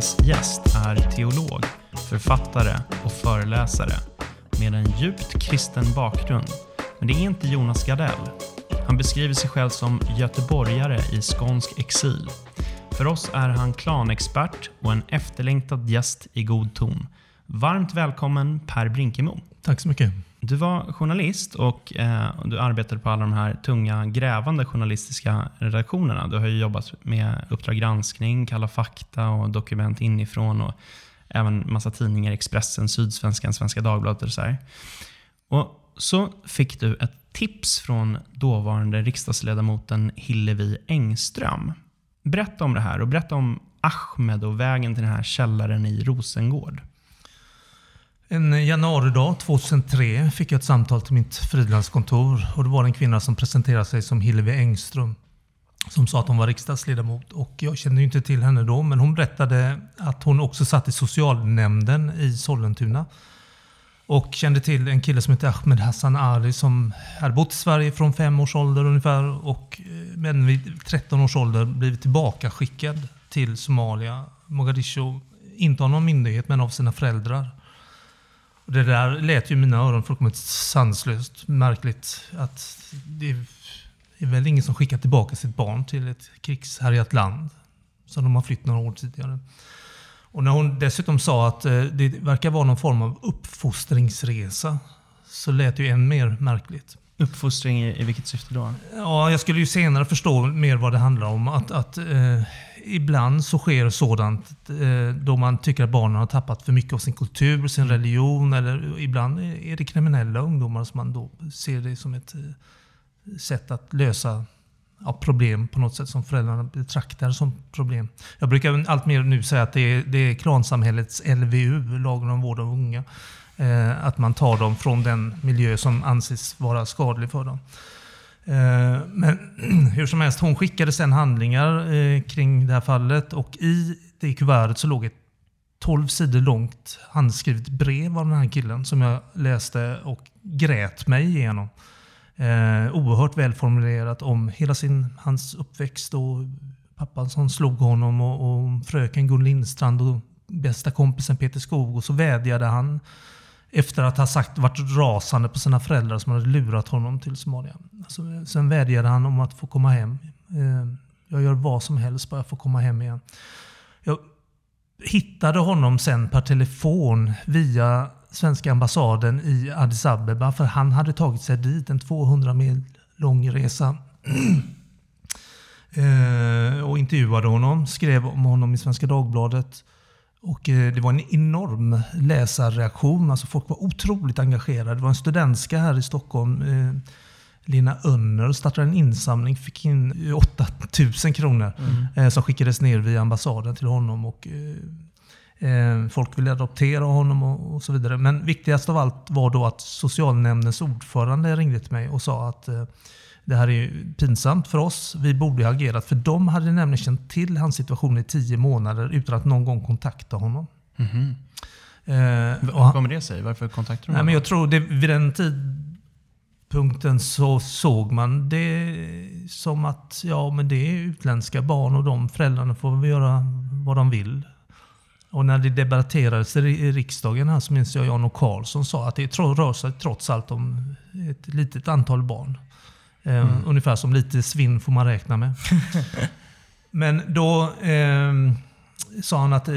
veckas gäst är teolog, författare och föreläsare med en djupt kristen bakgrund. Men det är inte Jonas Gardell. Han beskriver sig själv som göteborgare i skånsk exil. För oss är han klanexpert och en efterlängtad gäst i god ton. Varmt välkommen Per Brinkemo. Tack så mycket. Du var journalist och eh, du arbetade på alla de här tunga grävande journalistiska redaktionerna. Du har ju jobbat med Uppdrag granskning, Kalla fakta och Dokument inifrån och även massa tidningar, Expressen, Sydsvenskan, Svenska Dagbladet och så här. Och så fick du ett tips från dåvarande riksdagsledamoten Hillevi Engström. Berätta om det här och berätta om Ahmed och vägen till den här källaren i Rosengård. En januaridag 2003 fick jag ett samtal till mitt frilanskontor och det var en kvinna som presenterade sig som Hillevi Engström som sa att hon var riksdagsledamot. Och jag kände ju inte till henne då, men hon berättade att hon också satt i socialnämnden i Sollentuna. Och kände till en kille som heter Ahmed Hassan Ali som hade bott i Sverige från fem års ålder ungefär. Och, eh, men vid 13 års ålder blivit tillbakaskickad till Somalia, Mogadishu. Inte av någon myndighet, men av sina föräldrar. Det där lät ju mina öron fullkomligt sanslöst märkligt. Att det är väl ingen som skickar tillbaka sitt barn till ett krigshärjat land som de har flytt några år tidigare. Och när hon dessutom sa att eh, det verkar vara någon form av uppfostringsresa så lät det ju än mer märkligt. Uppfostring i, i vilket syfte då? Ja, jag skulle ju senare förstå mer vad det handlar om. Att, att eh, ibland så sker sådant eh, då man tycker att barnen har tappat för mycket av sin kultur, sin mm. religion. Eller ibland är det kriminella ungdomar som man då ser det som ett eh, sätt att lösa ja, problem på något sätt som föräldrarna betraktar som problem. Jag brukar allt mer nu säga att det är, det är klansamhällets LVU, lagen om vård av unga. Eh, att man tar dem från den miljö som anses vara skadlig för dem. Eh, men hur som helst, hon skickade sen handlingar eh, kring det här fallet och i det kuvertet så låg ett 12 sidor långt handskrivet brev av den här killen som jag läste och grät mig igenom. Eh, oerhört välformulerat om hela sin, hans uppväxt och pappan som slog honom och, och fröken Gun Lindstrand och bästa kompisen Peter Skog. Och så vädjade han efter att ha sagt, varit rasande på sina föräldrar som hade lurat honom till Somalia. Alltså, sen vädjade han om att få komma hem. Eh, jag gör vad som helst bara jag får komma hem igen. Jag hittade honom sen per telefon via svenska ambassaden i Addis Abeba. För han hade tagit sig dit, en 200 mil lång resa. eh, och intervjuade honom, skrev om honom i Svenska Dagbladet. Och eh, det var en enorm läsarreaktion. Alltså folk var otroligt engagerade. Det var en studentska här i Stockholm, eh, Lena Önner, startade en insamling, fick in 8000 kronor mm. Eh, som skickades ner via ambassaden till honom. Och, folk ville adoptera honom och, så vidare. Men viktigast av allt var då att socialnämndens ordförande ringde till mig och sa att det här är pinsamt för oss. Vi borde ha agerat. För de hade nämligen känt till hans situation i tio månader utan att någon gång kontakta honom. Mm -hmm. eh, Hur kommer det sig? Varför kontaktade de honom? Men jag tror det, vid den tidpunkten så såg man det som att ja, men det är utländska barn och de föräldrarna får väl göra vad de vill. Och när det debatterades i riksdagen här så minns jag Jan och Karlsson sa att det rör sig trots allt om ett litet antal barn. Eh, mm. Ungefär som lite svinn får man räkna med. Men då eh, sa han att eh,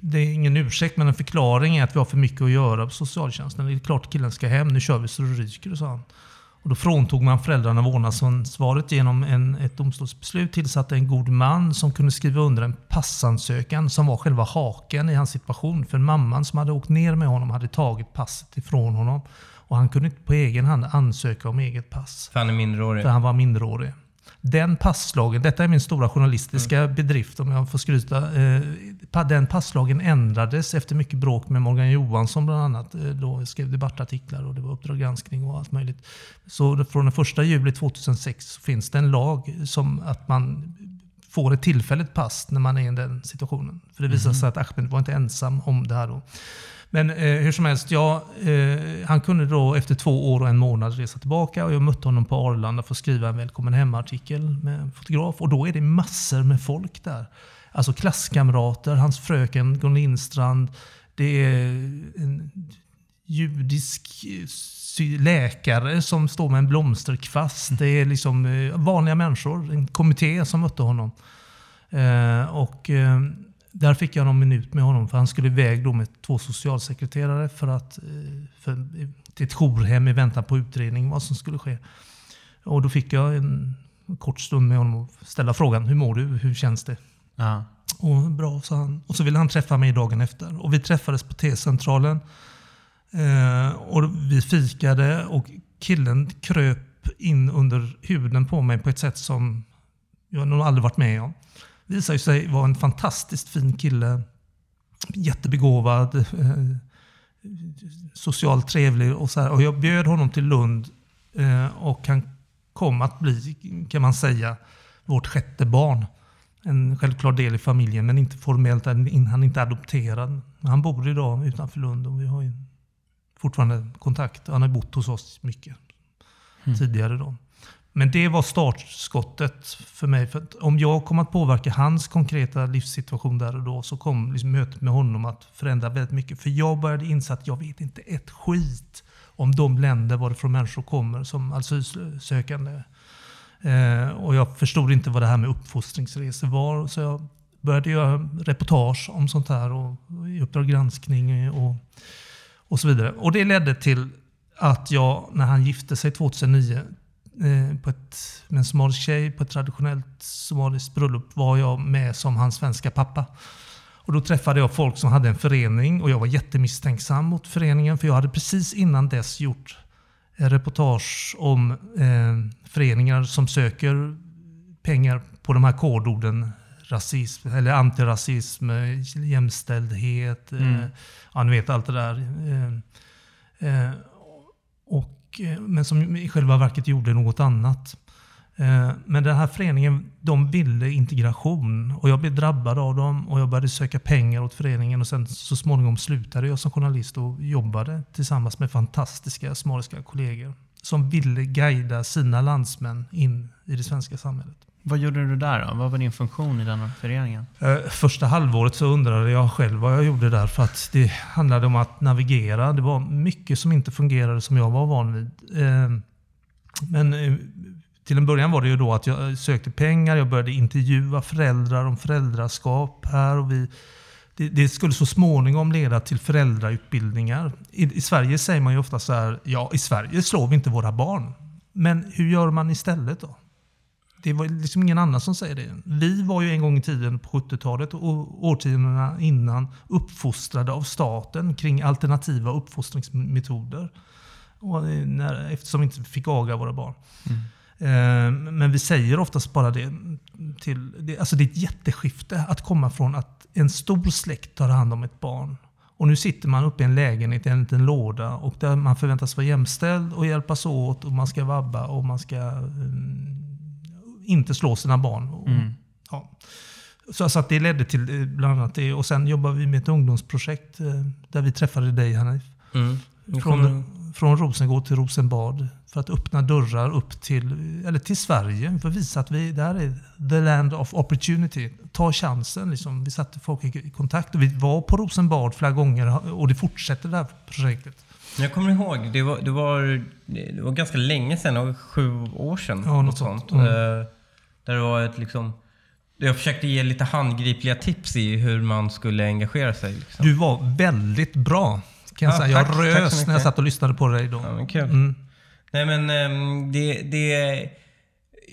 det är ingen ursäkt, men en förklaring är att vi har för mycket att göra på socialtjänsten. Det är klart killen ska hem, nu kör vi så det ryker, sa han. Och då fråntog man föräldrarna vårdnadsansvaret genom en, ett domstolsbeslut, tillsatte en god man som kunde skriva under en passansökan som var själva haken i hans situation. För mamman som hade åkt ner med honom hade tagit passet ifrån honom. Och han kunde inte på egen hand ansöka om eget pass. För han är minderårig? För han var minderårig. Den passlagen, detta är min stora journalistiska mm. bedrift om jag får skryta. Eh, den passlagen ändrades efter mycket bråk med Morgan Johansson bland annat. Eh, då skrev debattartiklar och det var Uppdrag granskning och allt möjligt. Så från den 1 juli 2006 finns det en lag som att man får ett tillfälligt pass när man är i den situationen. För det visar mm. sig att Ahmed var inte ensam om det här då. Men eh, hur som helst, ja, eh, han kunde då efter två år och en månad resa tillbaka och jag mötte honom på Arlanda för att skriva en välkommen hem-artikel med en fotograf. Och då är det massor med folk där. Alltså klasskamrater, hans fröken Gun Lindstrand. Det är en judisk läkare som står med en blomsterkvast. Det är liksom eh, vanliga människor, en kommitté som mötte honom. Eh, och eh, där fick jag någon minut med honom för han skulle iväg då med två socialsekreterare för att, eh, för, till ett jourhem i väntan på utredning vad som skulle ske. Och då fick jag en kort stund med honom och ställa frågan Hur mår du? Hur känns det? Ja. Och bra, sa han. Och så ville han träffa mig dagen efter. Och vi träffades på T-centralen. Eh, och vi fikade och killen kröp in under huden på mig på ett sätt som jag nog aldrig varit med om. Visade sig vara en fantastiskt fin kille. Jättebegåvad. Eh, socialt trevlig och så här. Och jag bjöd honom till Lund eh, och han kom att bli, kan man säga, vårt sjätte barn. En självklar del i familjen, men inte formellt. Han är inte adopterad. Han bor idag utanför Lund och vi har ju fortfarande kontakt. Han har bott hos oss mycket tidigare. Då. Men det var startskottet för mig. För om jag kom att påverka hans konkreta livssituation där och då så kom liksom mötet med honom att förändra väldigt mycket. För jag började inse att jag vet inte ett skit om de länder varifrån människor kommer som asylsökande. Eh, och jag förstod inte vad det här med uppfostringsresor var. Så jag började göra reportage om sånt här och i Uppdrag granskning och, och så vidare. Och det ledde till att jag, när han gifte sig 2009 eh, på ett, med en somalisk tjej på ett traditionellt somaliskt bröllop var jag med som hans svenska pappa. Och då träffade jag folk som hade en förening och jag var jättemisstänksam mot föreningen för jag hade precis innan dess gjort en reportage om eh, föreningar som söker pengar på de här kodorden rasism, eller antirasism, eh, jämställdhet, Mm. eh, ja, ni vet allt det där. Eh, eh, och, eh, men som i själva verket gjorde något annat. Eh, men den här föreningen, de ville integration och jag blev drabbad av dem och jag började söka pengar åt föreningen och sen så småningom slutade jag som journalist och jobbade tillsammans med fantastiska somaliska kollegor som ville guida sina landsmän in i det svenska samhället. Vad gjorde du där då? Vad var din funktion i den föreningen? Eh, första halvåret så undrade jag själv vad jag gjorde där för att det handlade om att navigera. Det var mycket som inte fungerade som jag var van vid. Eh, men eh, till en början var det ju då att jag sökte pengar, jag började intervjua föräldrar om föräldraskap här och vi det, det skulle så småningom leda till föräldrautbildningar. I, I Sverige säger man ju ofta så här, ja i Sverige slår vi inte våra barn. Men hur gör man istället då? Det var liksom ingen annan som säger det. Vi var ju en gång i tiden på 70-talet och årtiondena innan uppfostrade av staten kring alternativa uppfostringsmetoder. Och eh, när, eftersom vi inte fick aga våra barn. Eh, Men vi säger oftast bara det. Till, det, alltså det är ett jätteskifte att komma från att en stor släkt tar hand om ett barn. Och nu sitter man uppe i en lägenhet i en liten låda och där man förväntas vara jämställd och hjälpas åt och man ska vabba och man ska mm, inte slå sina barn. Och, ja. Så att det ledde till eh, bland annat det. Och sen jobbar vi med ett ungdomsprojekt eh, där vi träffade dig Hanif. Mm. Från, från Rosengård till Rosenbad. För att öppna dörrar upp till, eller till Sverige. För att visa att vi, det här är the land of opportunity. Ta chansen. Liksom. Vi satte folk i kontakt. Och vi var på Rosenbad flera gånger och det fortsätter det här projektet. Jag kommer ihåg, det var, det var, det var ganska länge sedan, sju år sedan. Ja, något sånt. Mm. Eh, Där det var ett liksom... Jag försökte ge lite handgripliga tips i hur man skulle engagera sig. Liksom. Du var väldigt bra. Kan jag Ja, säga. Jag tack. Tack rös mycket. när jag satt och lyssnade på dig då. Ja, men kul. Mm. Nej men ehm, det... det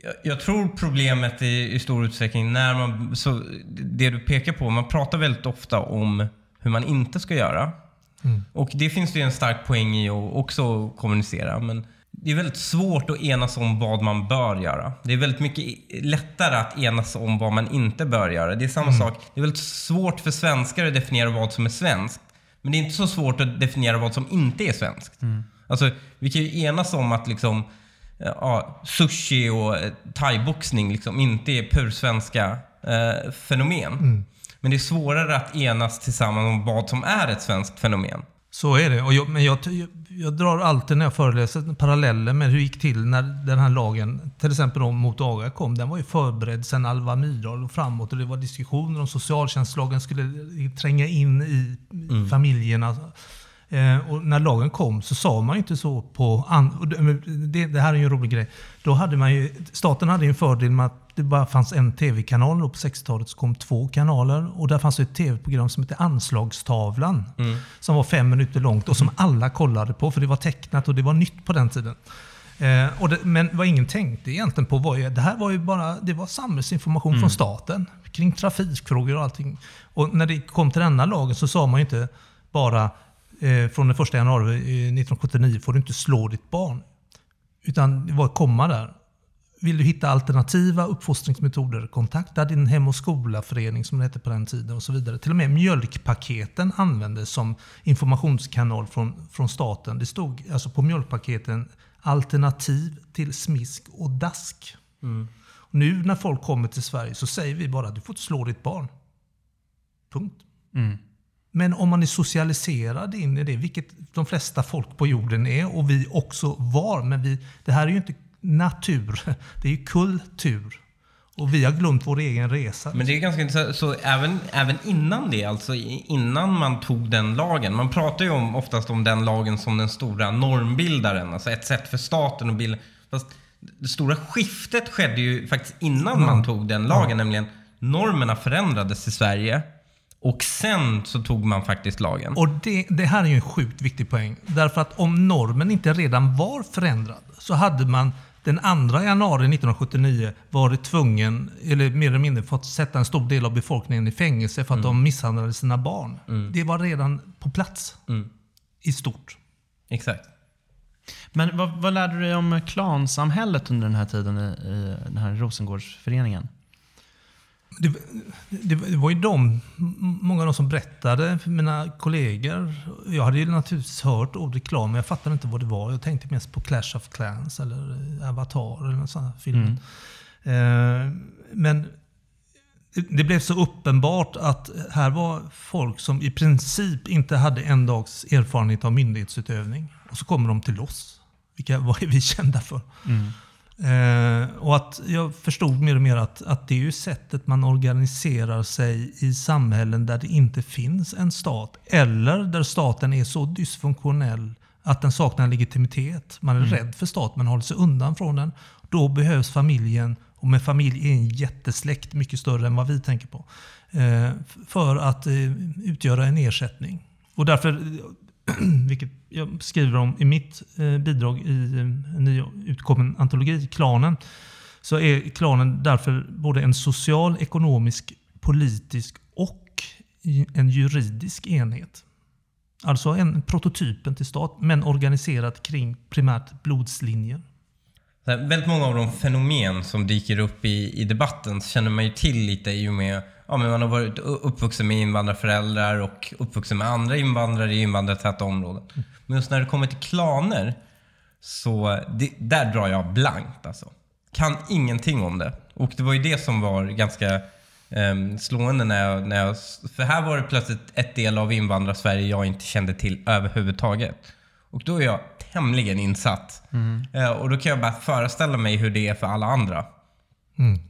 jag, jag tror problemet i, i stor utsträckning när man... Så, det du pekar på, man pratar väldigt ofta om hur man inte ska göra. Mm. Och det finns ju en stark poäng i att också kommunicera. Men det är väldigt svårt att enas om vad man bör göra. Det är väldigt mycket lättare att enas om vad man inte bör göra. Det är samma sak. Det är väldigt svårt för svenskar att definiera vad som är svenskt. Men det är inte så svårt att definiera vad som inte är svenskt. Alltså, vi kan ju enas om att liksom, ja, sushi och eh, thaiboxning liksom inte är pursvenska eh, fenomen. Men det är svårare att enas tillsammans om vad som är ett svenskt fenomen. Så är det. Och jag, men jag, jag, jag drar alltid när jag föreläser paralleller med hur det gick till när den här lagen, till exempel om mot aga kom. Den var ju förberedd sedan Alva Myrdal och framåt och det var diskussioner om socialtjänstlagen skulle tränga in i Mm. familjerna. Eh, och när lagen kom så sa man inte så på... Och det, det, här är ju en rolig grej. Då hade man ju, staten hade en fördel med att det bara fanns en tv-kanal. Då På 60-talet så kom två kanaler. Och där fanns det ett tv-program som hette Anslagstavlan. Som var fem minuter långt och som alla kollade på för det var tecknat och det var nytt på den tiden. Eh, och det, men vad ingen tänkte egentligen på var ju, det här var ju bara det var samhällsinformation från staten kring trafikfrågor och allting. Och när det kom till denna lagen så sa man ju inte bara från den 1 januari eh, 1979 får du inte slå ditt barn. Utan det var ett komma där. Vill du hitta alternativa uppfostringsmetoder, kontakta din hem och skolaförening som det hette på den tiden och så vidare. Till och med mjölkpaketen användes som informationskanal från, från staten. Det stod alltså på mjölkpaketen alternativ till smisk och dask. Och nu när folk kommer till Sverige så säger vi bara du får inte slå ditt barn. Punkt. Men om man är socialiserad in i det, vilket de flesta folk på jorden är och vi också var, men vi, det här är ju inte natur, det är ju kultur. Och vi har glömt vår egen resa. Men det är ganska intressant. Så även, även innan det, alltså innan man tog den lagen. Man pratar ju om, oftast om den lagen som den stora normbildaren. Alltså ett sätt för staten att bilda. Fast det stora skiftet skedde ju faktiskt innan man tog den lagen. Nämligen normerna förändrades i Sverige. Och sen så tog man faktiskt lagen. Och det, det här är ju en sjukt viktig poäng. Därför att om normen inte redan var förändrad så hade man den 2 januari 1979 varit tvungen, eller mer eller mindre fått sätta en stor del av befolkningen i fängelse för att de misshandlade sina barn. Det var redan på plats i stort. Exakt. Men vad, vad lärde du dig om klansamhället under den här tiden i, i den här Rosengårdsföreningen? Det, det, det var ju de, många av de som berättade för mina kollegor. Jag hade ju naturligtvis hört ord reklam, men jag fattade inte vad det var. Jag tänkte mest på Clash of Clans eller Avatar eller sådana filmer. Eh, men det, blev så uppenbart att här var folk som i princip inte hade en dags erfarenhet av myndighetsutövning. Och så kommer de till oss. Vilka, vad är vi kända för? Eh, och att jag förstod mer och mer att, att det är ju sättet man organiserar sig i samhällen där det inte finns en stat. Eller där staten är så dysfunktionell att den saknar legitimitet. Man är rädd för staten, man håller sig undan från den. Då behövs familjen, och med familj är en jättesläkt mycket större än vad vi tänker på. Eh, för att eh, utgöra en ersättning. Och därför vilket jag skriver om i mitt eh, bidrag i eh, en nyutkommen antologi, Klanen, så är klanen därför både en social, ekonomisk, politisk och en juridisk enhet. Alltså en prototypen till stat, men organiserat kring primärt blodslinjer. Väldigt många av de fenomen som dyker upp i, i debatten känner man ju till lite i och med Ja, men man har varit uppvuxen med invandrarföräldrar och uppvuxen med andra invandrare i invandrartäta områden. Men just när det kommer till klaner, så det, där drar jag blankt alltså. Kan ingenting om det. Och det var ju det som var ganska ehm, slående när jag, när jag... För här var det plötsligt ett del av invandrar-Sverige jag inte kände till överhuvudtaget. Och då är jag tämligen insatt. Eh, och då kan jag bara föreställa mig hur det är för alla andra.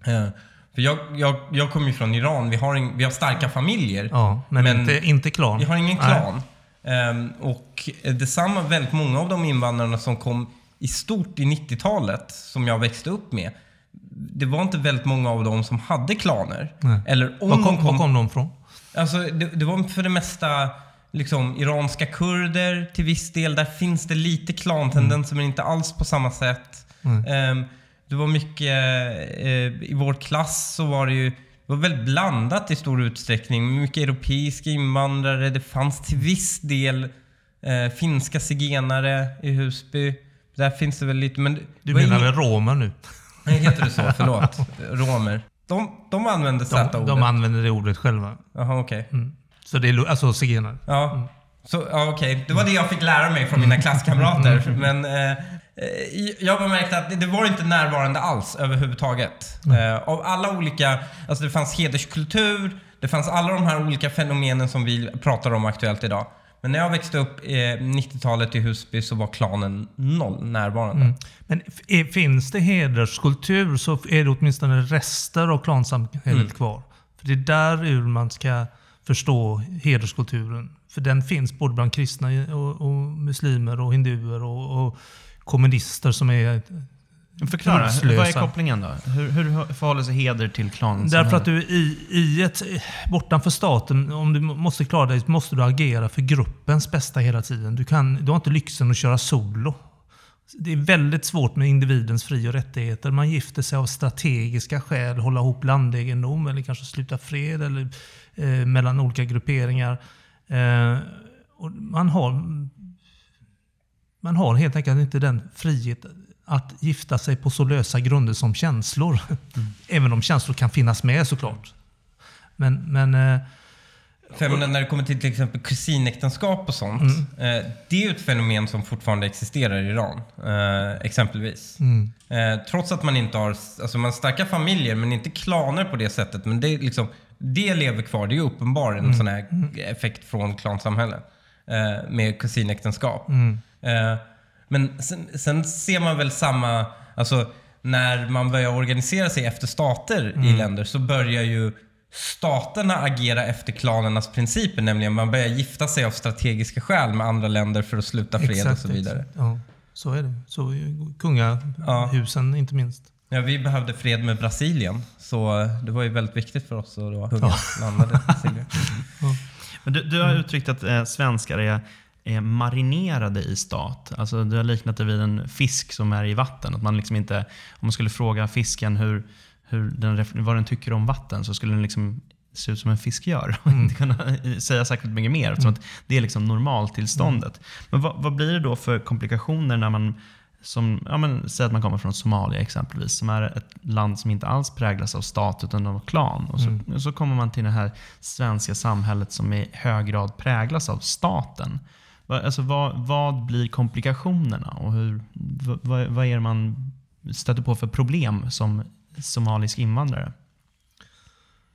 Eh, för jag, jag, jag kommer ju från Iran, vi har, en, vi har starka familjer. Ja, men, Men- inte, inte klan. Vi har ingen klan. Ehm, och detsamma, väldigt många av de invandrarna som kom i stort i 90-talet, som jag växte upp med. Det var inte väldigt många av dem som hade klaner. Nej. Eller om Var kom, kom... var kom de från? Alltså, det, det var för det mesta liksom, iranska kurder till viss del. Där finns det lite klantendenser, men inte alls på samma sätt. Ehm, det var mycket... eh, I vår klass så var det ju det var väldigt blandat i stor utsträckning. Mycket europeiska invandrare. Det fanns till viss del eh, finska zigenare i Husby. Där finns det väl lite, men... Du menar väl romer nu? Nej, heter det så? Förlåt. Romer. De, de använde De, Z-ordet. de använder det ordet själva. Jaha, okej. Så det är alltså zigenare. Ja, så, ja okej. Det var det jag fick lära mig från mina klasskamrater. Men eh, jag har märkt att det, var inte närvarande alls överhuvudtaget. Eh, av alla olika, alltså det fanns hederskultur, det fanns alla de här olika fenomenen som vi pratar om aktuellt idag. Men när jag växte upp eh, 90-talet i Husby så var klanen noll närvarande. Mm. Men är- finns det hederskultur så är det åtminstone rester av klansamhället Mm. kvar. För det är där ur man ska förstå hederskulturen. För den finns både bland kristna och, och muslimer och hinduer och, och kommunister som är... Förklara, vad är kopplingen då? Hur, hur förhåller sig heder till klanen? Därför att du i, i ett, bortanför staten, om du måste klara dig, måste du agera för gruppens bästa hela tiden. Du, kan, du har inte lyxen att köra solo. Det är väldigt svårt med individens fri och rättigheter. Man gifter sig av strategiska skäl, hålla ihop landegendom eller kanske sluta fred eller, eh, mellan olika grupperingar. Eh, man, har, man har helt enkelt inte den frihet att gifta sig på så lösa grunder som känslor. Även om känslor kan finnas med såklart. Men, men eh, För menar, när det kommer till till exempel kusinäktenskap och sånt. Mm. Eh, det är ju ett fenomen som fortfarande existerar i Iran. Eh, exempelvis. Mm. Eh, trots att man inte har, alltså man har starka familjer men inte klaner på det sättet. Men det, är liksom, det lever kvar. Det är uppenbar Mm. en sån här effekt från klansamhälle. Eh, med kusinäktenskap. Mm. Eh, men sen, sen ser man väl samma, alltså när man börjar organisera sig efter stater Mm. i länder så börjar ju staterna agera efter klanernas principer. Nämligen man börjar gifta sig av strategiska skäl med andra länder för att sluta fred och så vidare. exakt. Ja, så är det. Så kungahusen inte minst. Ja, vi behövde fred med Brasilien. Så det var ju väldigt viktigt för oss att då kungen landade i Brasilien. Men du, du har uttryckt att eh, svenskar är, är marinerade i stat. Alltså, du har liknat det vid en fisk som är i vatten. Att man liksom inte, om man skulle fråga fisken hur, hur den, vad den tycker om vatten så skulle den liksom se ut som en fisk gör och inte kunna säga särskilt mycket mer. Eftersom att det är liksom normaltillståndet. Men vad, vad blir det då för komplikationer när man som, ja men, säg att man kommer från Somalia exempelvis, som är ett land som inte alls präglas av stat utan av klan. Och så, och så kommer man till det här svenska samhället som i hög grad präglas av staten. Alltså, vad, vad blir komplikationerna och hur, vad, vad- vad är det man stöter på för problem som somalisk invandrare?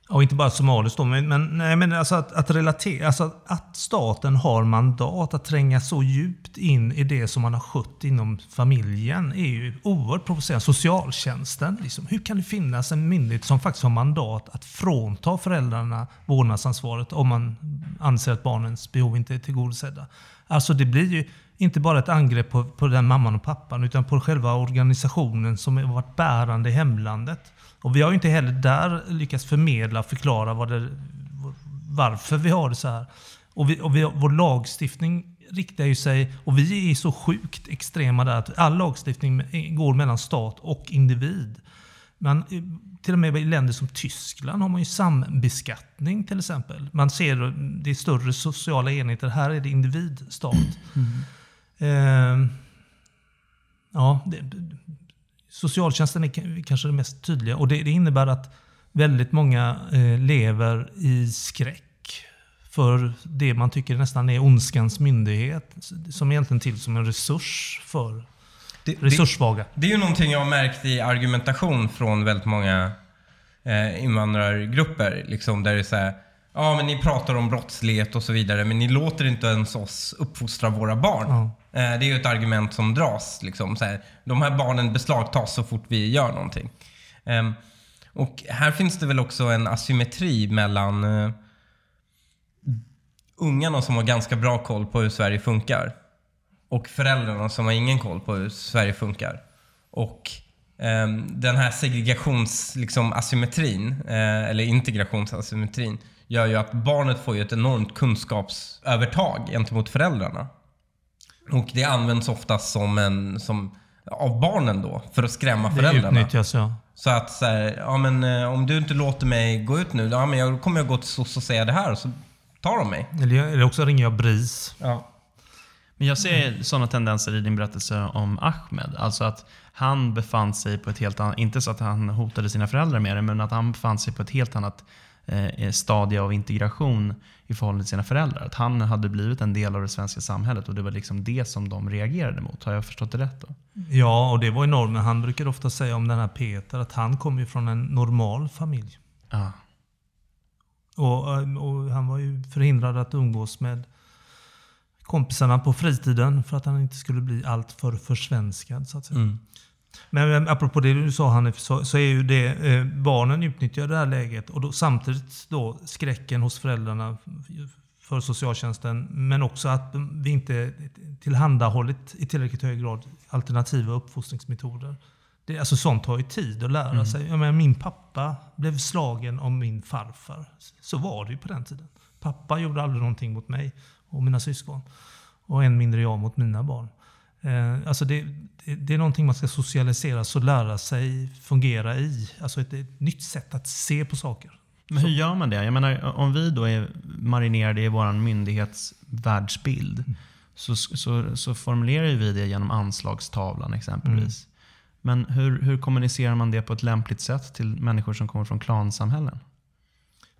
Och inte bara somaliskt då, men, men, nej, men alltså att, att relatera, alltså att staten har mandat att tränga så djupt in i det som man har skött inom familjen är ju oerhört provocerande. Socialtjänsten, liksom, hur kan det finnas en myndighet som faktiskt har mandat att frånta föräldrarna vårdnadsansvaret om man anser att barnens behov inte är tillgodosedda? Alltså det blir ju inte bara ett angrepp på, på den mamman och pappan utan på själva organisationen som har varit bärande i hemlandet. Och vi har ju inte heller där lyckats förmedla och förklara vad det, varför vi har det så här. Och, vi, och vi, vår lagstiftning riktar ju sig, och vi är så sjukt extrema där, att all lagstiftning går mellan stat och individ. Men eh, till och med i länder som Tyskland har man ju sambeskattning till exempel. Man ser det är större sociala enheter. Här är det individstat. Eh, ja, det, socialtjänsten är kanske det mest tydliga. Och det, det innebär att väldigt många eh, lever i skräck för det man tycker nästan är ondskans myndighet. Som egentligen till som en resurs för Det, det, resurssvaga. det är ju någonting jag har märkt i argumentation från väldigt många eh, invandrargrupper. Liksom, där det är så här, ja men ni pratar om brottslighet och så vidare men ni låter inte ens oss uppfostra våra barn. Ja. Eh, det är ju ett argument som dras. Liksom, så här, de här barnen beslagtas så fort vi gör någonting. Ehm, och här finns det väl också en asymmetri mellan eh, ungarna som har ganska bra koll på hur Sverige funkar och föräldrarna som har ingen koll på hur Sverige funkar. Och ehm, den här segregations, liksom, asymmetrin, eh, eller integrationsasymmetrin, gör ju att barnet får ju ett enormt kunskapsövertag gentemot föräldrarna. Och det används oftast som en, som, av barnen då, för att skrämma Det föräldrarna. utnyttjas ja. Så att så här, ja men eh, om du inte låter mig gå ut nu, ja men jag kommer jag gå till SOS och säga det här och så tar de mig. Eller, eller också ringer jag BRIS. Ja. Men jag ser sådana tendenser i din berättelse om Ahmed. Alltså att han befann sig på ett helt annat, inte så att han hotade sina föräldrar med det, men att han befann sig på ett helt annat eh, stadie av integration i förhållande till sina föräldrar. Att han hade blivit en del av det svenska samhället och det var liksom det som de reagerade mot. Har jag förstått det rätt då? Ja, och det var enormt. Men han brukar ofta säga om den här Peter att han kommer ju från en normal familj. Ja. Och, och han var ju förhindrad att umgås med kompisarna på fritiden för att han inte skulle bli allt för försvenskad. Så att säga. Mm. Men apropå det du sa Hanif, så, så är ju det, eh, barnen utnyttjar det här läget och då, samtidigt då skräcken hos föräldrarna för socialtjänsten, men också att vi inte tillhandahållit i tillräckligt hög grad alternativa uppfostringsmetoder. Det, alltså sånt tar ju tid att lära Mm. sig. Jag menar, min pappa blev slagen av min farfar. Så var det ju på den tiden. Pappa gjorde aldrig någonting mot mig och mina syskon. Och än mindre jag mot mina barn. Eh, alltså det, det, det är någonting man ska socialiseras och lära sig fungera i. Alltså ett, ett nytt sätt att se på saker. Men hur gör man det? Jag menar, om vi då är marinerade i vår myndighetsvärldsbild så, så, så formulerar vi det genom anslagstavlan exempelvis. Men hur, hur kommunicerar man det på ett lämpligt sätt till människor som kommer från klansamhällen?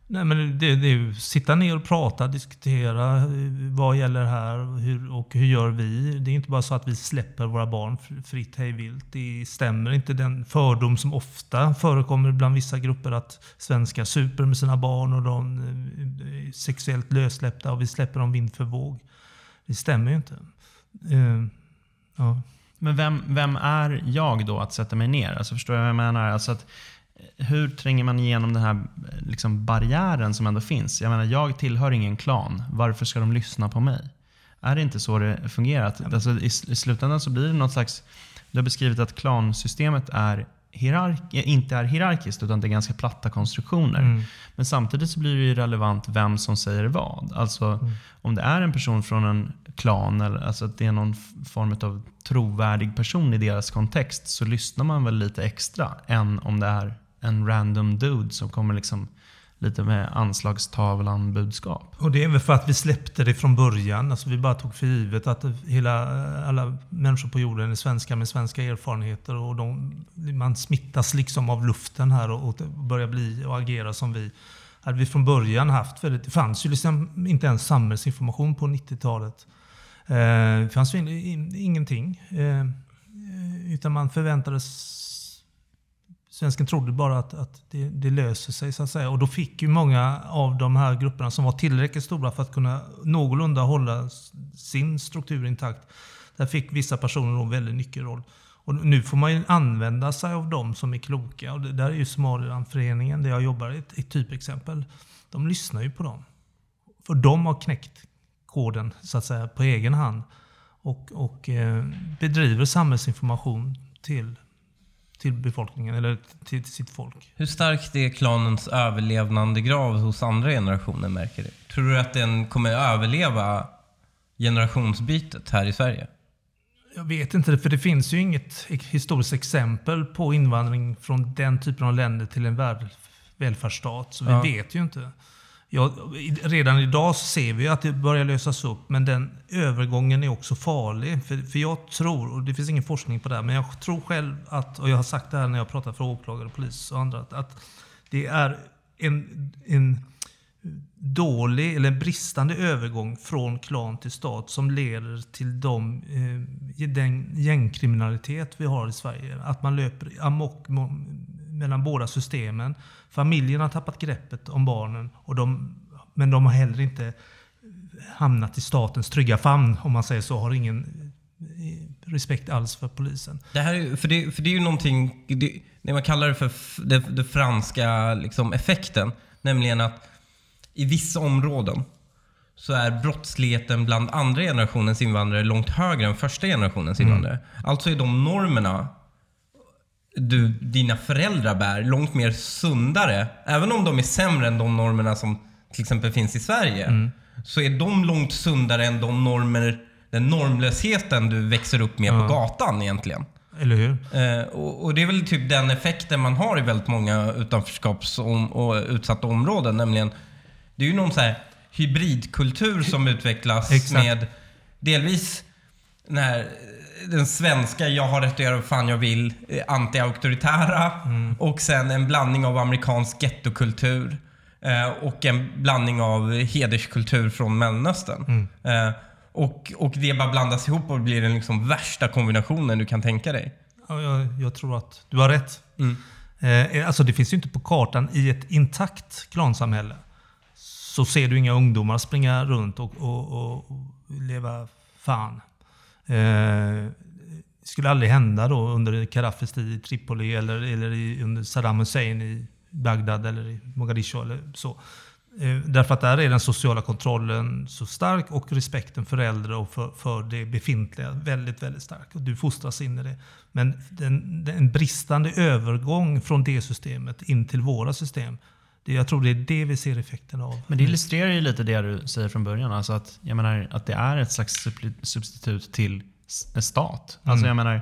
Nej, men det, det är ju sitta ner och prata, diskutera. Eh, vad gäller här hur, och hur gör vi? Det är inte bara så att vi släpper våra barn fritt hejvilt. Det stämmer inte den fördom som ofta förekommer bland vissa grupper att svenskar super med sina barn och de eh, är sexuellt lössläppta och vi släpper dem vind för våg. Det stämmer ju inte. Uh, ja. Men vem, vem är jag då att sätta mig ner? Alltså förstår jag vad jag menar? Alltså att, hur tränger man igenom den här liksom barriären som ändå finns? Jag menar, jag tillhör ingen klan. Varför ska de lyssna på mig? Är det inte så det fungerar? Att, alltså, i, I slutändan så blir det något slags... Du har beskrivit att klansystemet är hierark, eh, inte är hierarkiskt utan det är ganska platta konstruktioner. Mm. Men samtidigt så blir det ju relevant vem som säger vad. Alltså om det är en person från en klan, eller alltså att det är någon form av trovärdig person i deras kontext, så lyssnar man väl lite extra än om det är en random dude som kommer liksom lite med anslagstavlan-budskap. Och det är väl för att vi släppte det från början. Alltså vi bara tog för givet att hela, alla människor på jorden är svenskar med svenska erfarenheter. Och de, man smittas liksom av luften här och, och börjar bli och agera som vi. Hade vi från början haft, för det fanns ju liksom inte ens samhällsinformation på 90-talet. Eh, det fanns ju in, in, ingenting. Eh, utan man förväntades Svensken trodde bara att, att det, det löser sig så att säga. Och då fick ju många av de här grupperna som var tillräckligt stora för att kunna någorlunda hålla sin struktur intakt. Där fick vissa personer en väldigt nyckelroll. Och nu får man ju använda sig av de som är kloka. Och det där är ju Somalilandföreningen där jag jobbar ett, ett typexempel. De lyssnar ju på dem. För de har knäckt koden så att säga på egen hand. Och, och eh, bedriver samhällsinformation till till befolkningen eller till, till sitt folk. Hur starkt är klanens överlevnadegrad hos andra generationer märker du? Tror du att den kommer överleva generationsbytet här i Sverige? Jag vet inte, för det finns ju inget historiskt exempel på invandring från den typen av länder till en väl, välfärdsstat. Så vi Ja. vet ju inte. Ja, redan idag så ser vi att det börjar lösas upp, men den övergången är också farlig. För, för jag tror, och det finns ingen forskning på det här, men jag tror själv att, och jag har sagt det här när jag pratar för åklagare, polis och andra, att, att det är en, en dålig eller en bristande övergång från klan till stat som leder till de, eh, den gängkriminalitet vi har i Sverige. Att man löper amok mellan båda systemen. Familjen har tappat greppet om barnen, och de, men de har heller inte hamnat i statens trygga famn, om man säger så. Har ingen eh, respekt alls för polisen. Det här är, för, det, för det är ju någonting, det, det man kallar det för f- det, det franska liksom, effekten. Nämligen att i vissa områden så är brottsligheten bland andra generationens invandrare långt högre än första generationens invandrare. Alltså är de normerna du, dina föräldrar bär långt mer sundare. Även om de är sämre än de normerna som till exempel finns i Sverige. Så är de långt sundare än de normer, den normlösheten du växer upp med på gatan egentligen. Eller hur? Eh, och, och det är väl typ den effekten man har i väldigt många utanförskaps och, och utsatta områden. Nämligen, det är ju någon så här hybridkultur som utvecklas Exakt. med delvis den, här, den svenska jag har rätt att göra vad fan jag vill, eh, anti-auktoritära och sen en blandning av amerikansk gettokultur eh, och en blandning av hederskultur från Mellanöstern. Eh, och, och det bara blandas ihop och blir den liksom värsta kombinationen du kan tänka dig. Ja, jag, jag tror att du har rätt. Eh, alltså det finns ju inte på kartan i ett intakt klansamhälle. så ser du inga ungdomar springa runt och, och, och leva fan. Eh, det skulle aldrig hända då under Kadaffis tid i Tripoli eller, eller i, under Saddam Hussein i Bagdad eller i Mogadishu eller så. Eh, därför att där är den sociala kontrollen så stark och respekten för äldre och för, för det befintliga väldigt, väldigt stark. Och du fostras in i det. Men den, den bristande övergång från det systemet in till våra system jag tror det är det vi ser effekten av. Men det illustrerar ju lite det du säger från början. Alltså att, jag menar, att det är ett slags substitut till stat. Alltså mm. jag menar,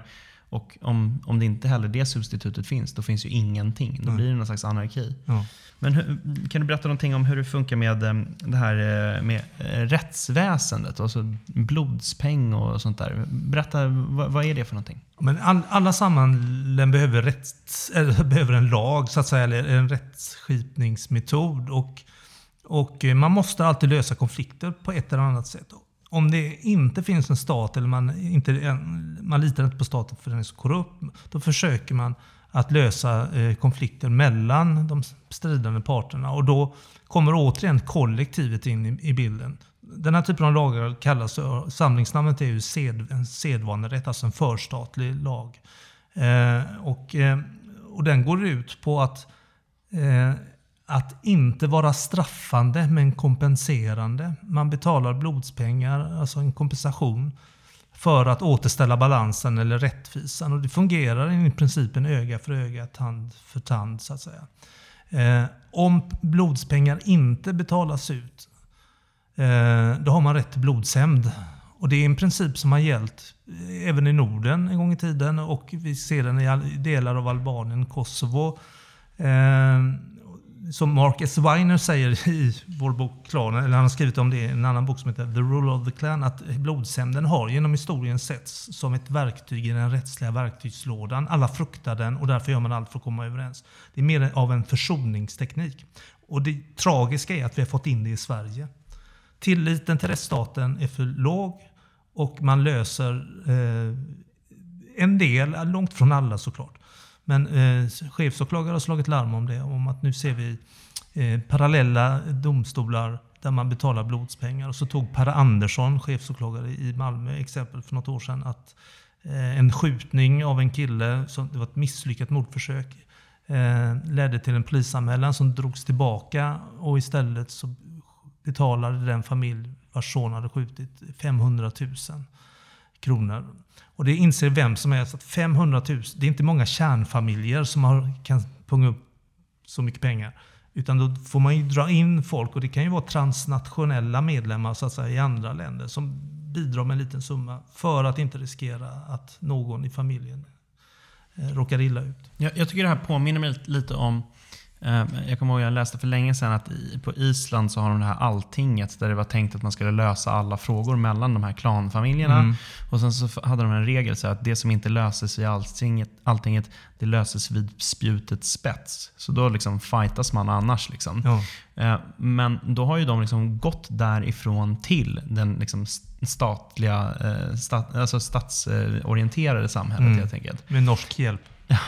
och om, om det inte heller det substitutet finns, då finns ju ingenting. Då blir det någon slags anarki. Ja. Men hur, kan du berätta någonting om hur det funkar med eh, det här eh, med eh, rättsväsendet? Alltså blodspeng och sånt där. Berätta, vad, vad är det för någonting? Men all, alla samhällen behöver, rätt, behöver en lag, så att säga, eller en rättsskipningsmetod. Och, och man måste alltid lösa konflikter på ett eller annat sätt om det inte finns en stat eller man, inte, man litar inte på staten för den är så korrupt, då försöker man att lösa eh, konflikter mellan de stridande parterna. Och då kommer återigen kollektivet in i, i bilden. Den här typen av lagar kallas, samlingsnamnet är ju sed, en sedvanerätt, alltså en förstatlig lag. Eh, och, eh, och den går ut på att eh, att inte vara straffande men kompenserande. Man betalar blodspengar, alltså en kompensation, för att återställa balansen eller rättvisan. Och det fungerar i principen öga för öga, tand för tand så att säga. Eh, om blodspengar inte betalas ut, eh, då har man rätt till blodshämnd. Och det är en princip som har gällt eh, även i Norden en gång i tiden och vi ser den i delar av Albanien, Kosovo. Eh, som Marcus Weiner säger i vår bok Klanen, eller han har skrivit om det i en annan bok som heter The Rule of the Clan, att blodshämnden har genom historien setts som ett verktyg i den rättsliga verktygslådan. Alla fruktar den och därför gör man allt för att komma överens. Det är mer av en försoningsteknik. Och det tragiska är att vi har fått in det i Sverige. Tilliten till rättsstaten är för låg och man löser eh, en del, långt från alla såklart. Men eh, chefsåklagare har slagit larm om det, om att nu ser vi eh, parallella domstolar där man betalar blodspengar. Och så tog Per Andersson, chefsåklagare i Malmö, exempel för något år sedan att eh, en skjutning av en kille, som, det var ett misslyckat mordförsök, eh, ledde till en polisanmälan som drogs tillbaka och istället så betalade den familj vars son hade skjutit 500 000 kronor. Och det inser vem som helst att 500 000, det är inte många kärnfamiljer som har, kan punga upp så mycket pengar. Utan då får man ju dra in folk och det kan ju vara transnationella medlemmar så att säga, i andra länder som bidrar med en liten summa för att inte riskera att någon i familjen eh, råkar illa ut. Jag, jag tycker det här påminner mig lite om jag kommer ihåg att jag läste för länge sedan att på Island så har de det här alltinget där det var tänkt att man skulle lösa alla frågor mellan de här klanfamiljerna. Mm. Och Sen så hade de en regel så att det som inte löses i alltinget, alltinget det löses vid spjutets spets. Så då liksom fightas man annars. Liksom. Ja. Eh, men då har ju de liksom gått därifrån till den liksom statliga, eh, stat, alltså statsorienterade samhället mm. helt enkelt. Med norsk hjälp.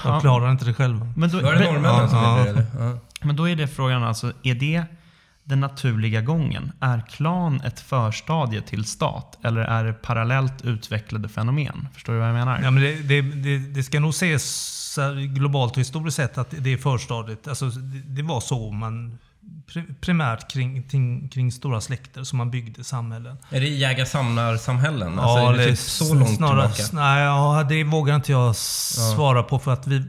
De klarar inte det själva. Men då, Var det norrmännen som ja. det? Ja. Men då är det frågan alltså, är det den naturliga gången? Är klan ett förstadie till stat eller är det parallellt utvecklade fenomen? Förstår du vad jag menar? Ja, men det, det, det, det ska nog ses globalt och historiskt sett att det är förstadiet. Alltså, det, det var så man primärt kring, kring, kring, stora släkter som man byggde samhällen. Är det jägar-samlar-samhällen? Alltså, ja, är det, typ så långt snarare, tillbaka? Nej, ja, det vågar inte jag svara ja. på för att vi,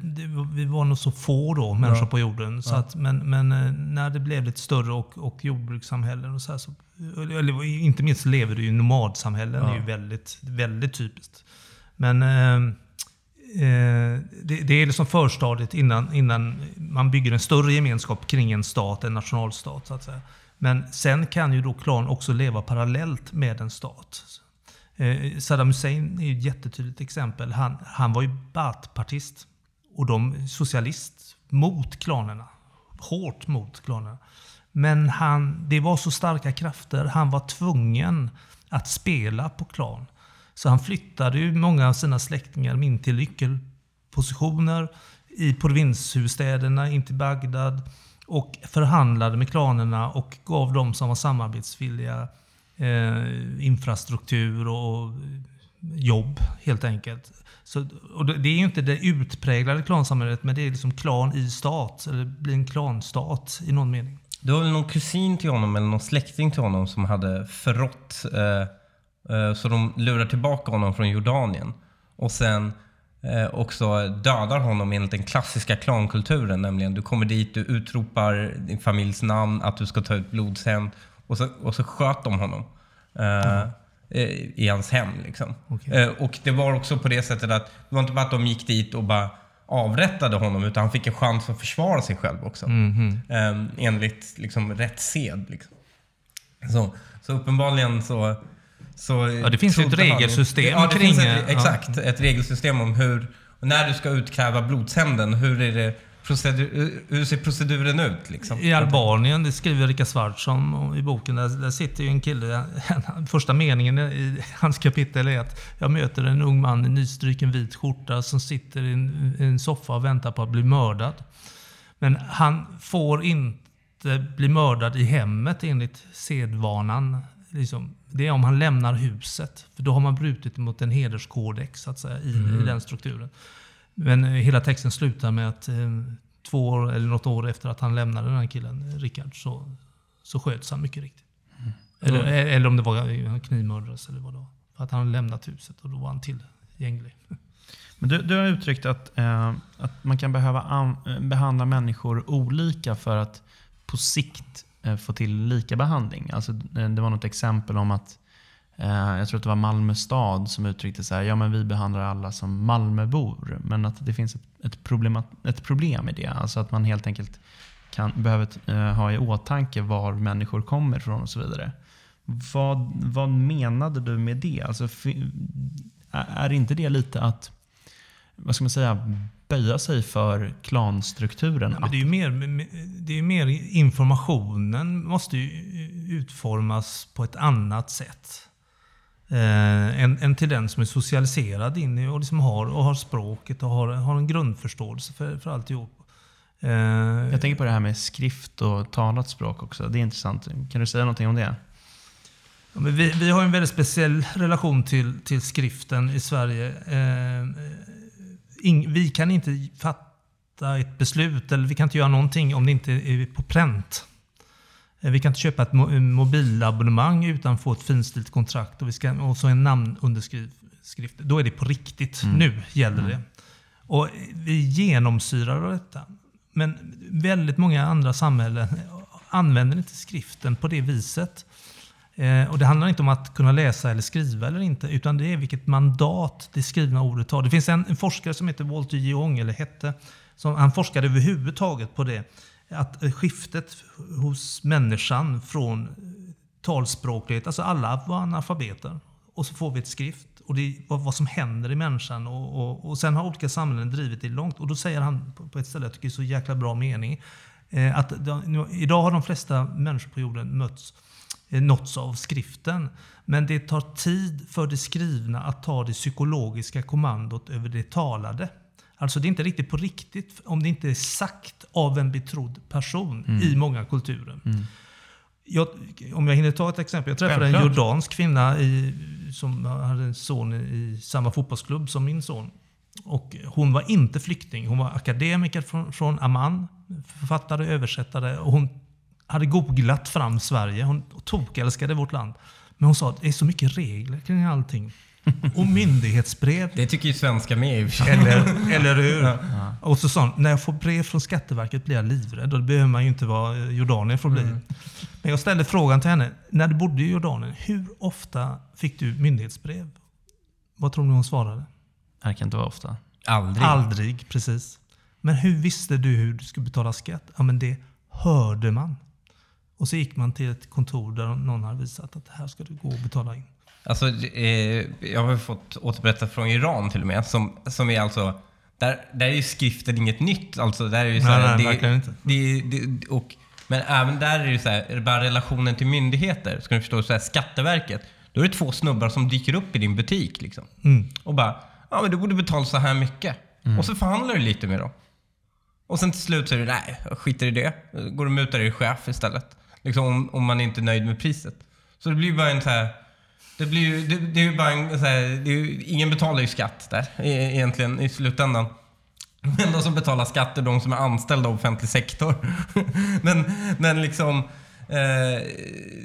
vi var nog så få då, människor på jorden. Så att, men, men eh, när det blev lite större och, och jordbrukssamhällen och så, här, så eller, inte minst lever du i nomadsamhällen, det är ju väldigt, väldigt typiskt. Men Eh, Eh, det, det, är liksom förstadiet innan, innan man bygger en större gemenskap kring en stat, en nationalstat. Så att säga. Men sen kan ju då klan också leva parallellt med en stat. Eh, Saddam Hussein är ett jättetydligt exempel. Han, han var ju Baath-partist och de socialist mot klanerna. Hårt mot klanerna. Men han, det var så starka krafter, han var tvungen att spela på klan. Så han flyttade ju många av sina släktingar in till nyckelpositioner i provinshuvudstäderna, in till Bagdad. och förhandlade med klanerna och gav dem som var samarbetsvilliga eh, infrastruktur och jobb helt enkelt. Så, och det är ju inte det utpräglade klansamhället, men det är liksom klan i stat, eller blir en klanstat i någon mening. Det var väl någon kusin till honom eller någon släkting till honom som hade förrått, eh, så de lurar tillbaka honom från Jordanien. Och sen eh, också dödar honom enligt den klassiska klankulturen, nämligen du kommer dit, du utropar din familjs namn, att du ska ta ut blodshämnd och så, och så sköt de honom. Mm i hans hem. Liksom. Okay. Och det var också på det sättet att det var inte bara att de gick dit och bara avrättade honom utan han fick en chans att försvara sig själv också. Mm -hmm. Enligt liksom, rätt sed. Liksom. Så, så uppenbarligen så... så ja, det finns ju ett regelsystem han, ja, det kring... Finns ett, exakt, ja. ett regelsystem om hur... När du ska utkräva blodshämnden, hur är det procedur, hur ser proceduren ut? Liksom? I Albanien, det skriver Rika Svarts om i boken, där, där sitter ju en kille, första meningen i hans kapitel är att jag möter en ung man i nystryken vit skjorta som sitter i en, i en soffa och väntar på att bli mördad. Men han får inte bli mördad i hemmet enligt sedvanan. Liksom, det är om han lämnar huset. För då har man brutit mot en hederskodex så att säga, i, mm. i den strukturen. Men eh, hela texten slutar med att eh, två år eller något år efter att han lämnade den här killen, Rickard, så, så sköts han mycket riktigt. Mm. Eller, mm. eller om det var han knivmördades eller vad det var. För att han hade lämnat huset och då var han tillgänglig. Men du, du har uttryckt att, eh, att man kan behöva an, behandla människor olika för att på sikt eh, Eh, få till lika behandling. Alltså, eh, det var något exempel om att Eh, jag tror att det var Malmö stad som uttryckte så här, ja men vi behandlar alla som Malmöbor. Men att det finns ett problem, ett problem i det. Alltså att man helt enkelt kan, behöver eh, ha i åtanke var människor kommer ifrån och så vidare. Vad, vad menade du med det? Alltså, är inte det lite att, vad ska man säga, böja sig för klanstrukturen? Ja, det, är mer, det är mer informationen måste utformas på ett annat sätt. Eh, än, till den som är socialiserad in i och, liksom har, och har språket och har, har en grundförståelse för, för alltihop. Eh, jag tänker på det här med skrift och talat språk också. Det är intressant. Kan du säga någonting om det? Ja, vi, vi har en väldigt speciell relation till, till skriften i Sverige. Eh, in, vi kan inte fatta ett beslut eller vi kan inte göra någonting om det inte är på pränt. Eh, vi kan inte köpa ett mobilabonnemang utan att få ett finstilt kontrakt och, vi ska, och så en namnunderskrift. Då är det på riktigt. Mm. Nu gäller mm. det. Och vi genomsyrar detta. Men väldigt många andra samhällen använder inte skriften på det viset. Eh, och Det handlar inte om att kunna läsa eller skriva eller inte, utan det är vilket mandat det skrivna ordet har. Det finns en, en forskare som heter Walter Jong, eller hette, som, han forskade överhuvudtaget på det att skiftet hos människan från talspråklighet, alltså alla var analfabeter. Och så får vi ett skrift och det är vad, som händer i människan. Och, och, och sen har olika samhällen drivit det långt. Och då säger han på ett ställe, jag tycker det är så jäkla bra mening, eh, att de, idag har de flesta människor på jorden mötts, nåtts av skriften. Men det tar tid för det skrivna att ta det psykologiska kommandot över det talade. Alltså det är inte riktigt på riktigt om det inte är sagt av en betrodd person mm. i många kulturer. Mm. Jag, om jag hinner ta ett exempel. Jag träffade Självklart. en jordansk kvinna i, som hade en son i samma fotbollsklubb som min son. Och hon var inte flykting. Hon var akademiker från, från Amman, författare, översättare. Och hon hade googlat fram Sverige. Hon tokälskade vårt land. Men hon sa att det är så mycket regler kring allting. Och myndighetsbrev. Det tycker ju svenska med i eller, eller hur? Ja. Och så sa hon, när jag får brev från Skatteverket blir jag livrädd. Och det behöver man ju inte vara Jordanien för att bli. Mm. Men jag ställde frågan till henne, när du bodde i Jordanien, hur ofta fick du myndighetsbrev? Vad tror ni hon svarade? Det kan inte vara ofta. Aldrig. Aldrig, precis. Men hur visste du hur du skulle betala skatt? Ja, men det hörde man. Och så gick man till ett kontor där någon hade visat att här ska du gå och betala in. Alltså, eh, jag har fått återberättat från Iran till och med, som, som är alltså... Där, där är ju skriften inget nytt. Alltså, där är ju så nej, nej, verkligen inte. Det, det, och, men även där är det så här, bara relationen till myndigheter. Ska du förstå, så här, Skatteverket. Då är det två snubbar som dyker upp i din butik liksom. Mm. Och bara, ja men du borde betala så här mycket. Mm. Och så förhandlar du lite med dem. Och sen till slut så är det, nej, skiter i det. Går och mutar er chef istället. Liksom om, om man inte är nöjd med priset. Så det blir ju bara en så här... Det, blir ju, det, det är ju bara en så här, det är ju, Ingen betalar ju skatt där e, egentligen i slutändan. De enda som betalar skatt är de som är anställda av offentlig sektor. men, men liksom... Eh,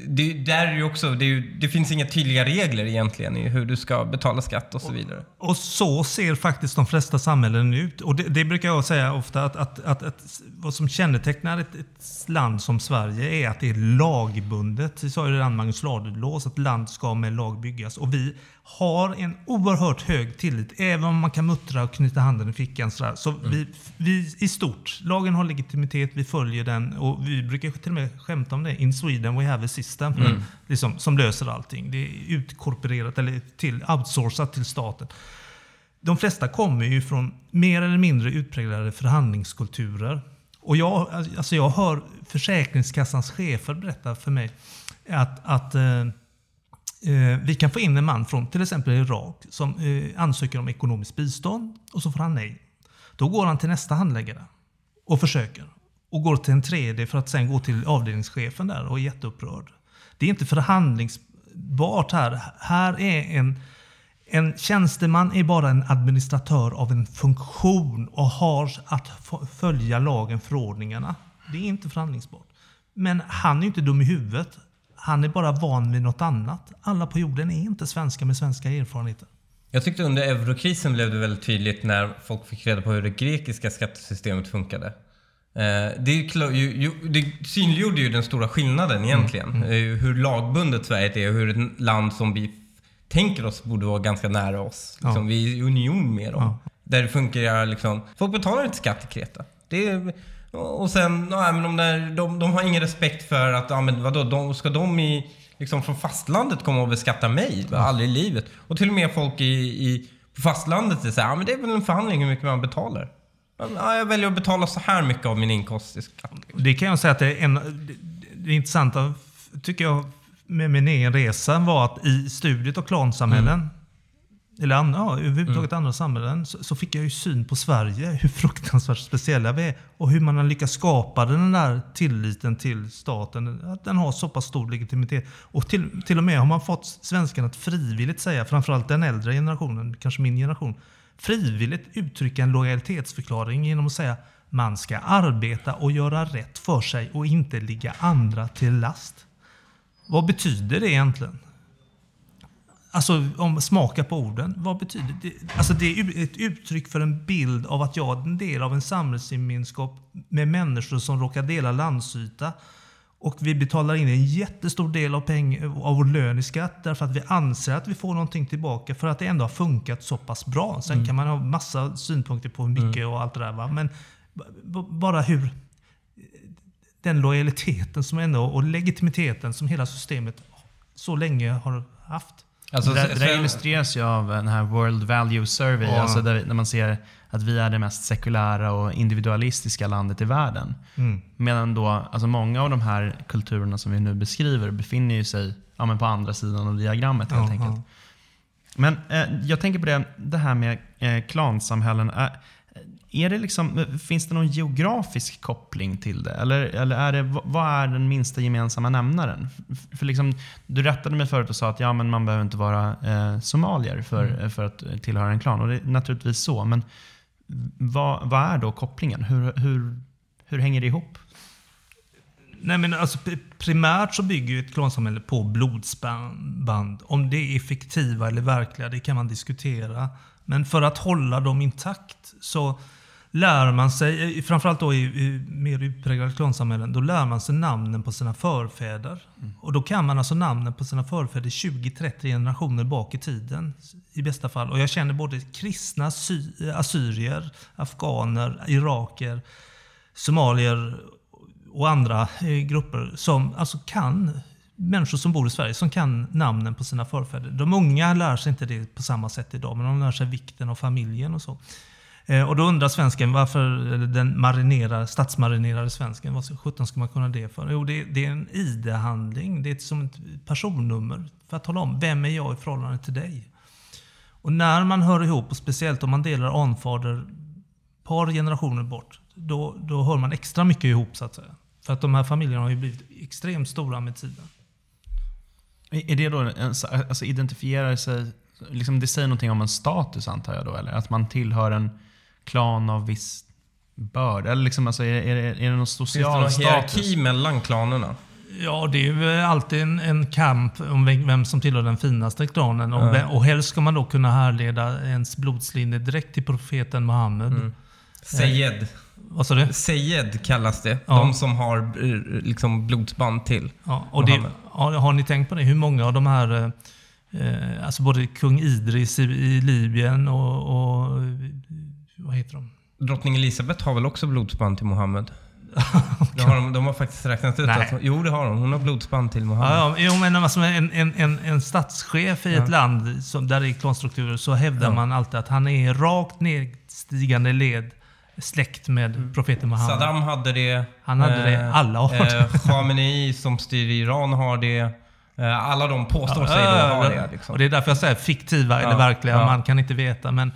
det, där är ju också, det, är det finns inga tydliga regler egentligen i hur du ska betala skatt och så vidare. Och så ser faktiskt de flesta samhällen ut. Och det, det brukar jag säga ofta att, att, att, att vad som kännetecknar ett, ett, land som Sverige är att det är lagbundet. Det sa ju redan Magnus Ladulås att land ska med lag byggas. Och vi har en oerhört hög tillit, även om man kan muttra och knyta handen i fickan. Så, så mm. vi, vi i stort, lagen har legitimitet, vi följer den och vi brukar till och med skämta om det. In Sweden we have a system mm. liksom, som löser allting. Det är utkorporerat eller till, outsourcat till staten. De flesta kommer ju från mer eller mindre utpräglade förhandlingskulturer. Och jag, alltså jag hör Försäkringskassans chefer berätta för mig att, att Eh, Eh, vi kan få in en man från till exempel Irak som eh, ansöker om ekonomiskt bistånd och så får han nej. Då går han till nästa handläggare och försöker. Och går till en tredje för att sen gå till avdelningschefen där och är jätteupprörd. Det är inte förhandlingsbart här. Här är en, en tjänsteman är bara en administratör av en funktion och har att följa lagen, förordningarna. Det är inte förhandlingsbart. Men han är inte dum i huvudet. Han är bara van vid något annat. Alla på jorden är inte svenskar med svenska erfarenheter. Jag tyckte under eurokrisen blev det väldigt tydligt när folk fick reda på hur det grekiska skattesystemet funkade. Eh, det, det synliggjorde ju den stora skillnaden mm, egentligen. Mm. Mm. Hur lagbundet Sverige är och hur ett land som vi tänker oss borde vara ganska nära oss. Liksom, ja. Vi är i union med dem. Ja. Där det funkar liksom... Folk betalar inte skatt i Kreta. Det är, och sen, nej, men de, där, de, de har ingen respekt för att, ja men vadå, de, ska de i, liksom från fastlandet komma och beskatta mig? Mm. Aldrig i livet. Och till och med folk i, i, på fastlandet säger ja men det är väl en förhandling hur mycket man betalar. Ja, jag väljer att betala så här mycket av min inkomst i skatt. Det kan jag säga att det är en, det intressanta, tycker jag, med min egen resa var att i studiet av klansamhällen mm eller ja, överhuvudtaget mm. andra samhällen, så, så, fick jag ju syn på Sverige, hur fruktansvärt speciella vi är och hur man har lyckats skapa den där tilliten till staten, att den har så pass stor legitimitet. Och till, till och med har man fått svenskarna att frivilligt säga, framförallt den äldre generationen, kanske min generation, frivilligt uttrycka en lojalitetsförklaring genom att säga man ska arbeta och göra rätt för sig och inte ligga andra till last. Vad betyder det egentligen? Alltså, om smaka på orden. Vad betyder det? Alltså, det är ett uttryck för en bild av att jag är en del av en samhällsgemenskap med människor som råkar dela landsyta. Och vi betalar in en jättestor del av, peng, av vår lön i skatt därför att vi anser att vi får någonting tillbaka för att det ändå har funkat så pass bra. Sen mm. kan man ha massa synpunkter på hur mycket mm. och allt det där. Va? Men bara hur den lojaliteten som ändå, och legitimiteten som hela systemet så länge har haft. Alltså, det, det illustreras ju av den här World Value Survey, ja. alltså där, där, man ser att vi är det mest sekulära och individualistiska landet i världen. Mm. Medan då, alltså många av de här kulturerna som vi nu beskriver befinner sig ja, men på andra sidan av diagrammet helt ja, enkelt. Men eh, jag tänker på det, det här med eh, klansamhällen. Är det liksom, finns det någon geografisk koppling till det? Eller, eller är det, vad är den minsta gemensamma nämnaren? För liksom, du rättade mig förut och sa att ja, men man behöver inte vara eh, somalier för, mm. för att tillhöra en klan. Och det är naturligtvis så. Men vad, vad är då kopplingen? Hur, hur, hur hänger det ihop? Nej, men alltså, primärt så bygger ett klansamhälle på blodsband. Om det är effektiva eller verkliga, det kan man diskutera. Men för att hålla dem intakt så lär man sig, framförallt då i, i mer utpräglade klansamhällen, då lär man sig namnen på sina förfäder. Mm. Och då kan man alltså namnen på sina förfäder 20-30 generationer bak i tiden i bästa fall. Och jag känner både kristna, assyrier, afghaner, iraker, somalier och andra eh, grupper som alltså kan människor som bor i Sverige som kan namnen på sina förfäder. De unga lär sig inte det på samma sätt idag, men de lär sig vikten av familjen och så. Eh, och då undrar svensken varför den marinerar, statsmarinerade svensken, vad sjutton ska man kunna det för? Jo, det, det är en ID-handling. Det är som ett personnummer för att tala om vem är jag i förhållande till dig. Och när man hör ihop, och speciellt om man delar anfader par generationer bort, då, då hör man extra mycket ihop så att säga. För att de här familjerna har ju blivit extremt stora med tiden. Är det då, alltså identifierar sig, liksom det säger någonting om en status antar jag då, eller? Att man tillhör en klan av viss börd? Eller liksom, alltså, är, är, det, är det någon social Finns det någon status? hierarki mellan klanerna? Ja, det är ju alltid en, en kamp om vem, vem som tillhör den finaste klanen. Och, vem, och helst ska man då kunna härleda ens blodslinje direkt till profeten Muhammed. Mm. Seyed. Vad sa du? Seyed kallas det. Ja. De som har eh, liksom blodsband till. Ja, och det, har, har ni tänkt på det? Hur många av de här, eh, alltså både kung Idris i, i Libyen och, och vad heter de? Drottning Elisabeth har väl också blodsband till Mohammed? Det har de, de har faktiskt räknat ut att... Jo, det har hon. Hon har blodsband till Mohammed. Ja, ja, jo, men alltså en, en, en, en statschef i Ja. ett land som, där det är klanstrukturer så hävdar Ja. man alltid att han är rakt nedstigande led släkt med profeten Muhammed. Saddam hade det. Han hade det. Alla har det. eh, Khamenei som styr Iran har det. Eh, alla de påstår sig då ha det. Liksom. Och det är därför jag säger fiktiva eller Ja, verkliga. ja. Man kan inte veta. Men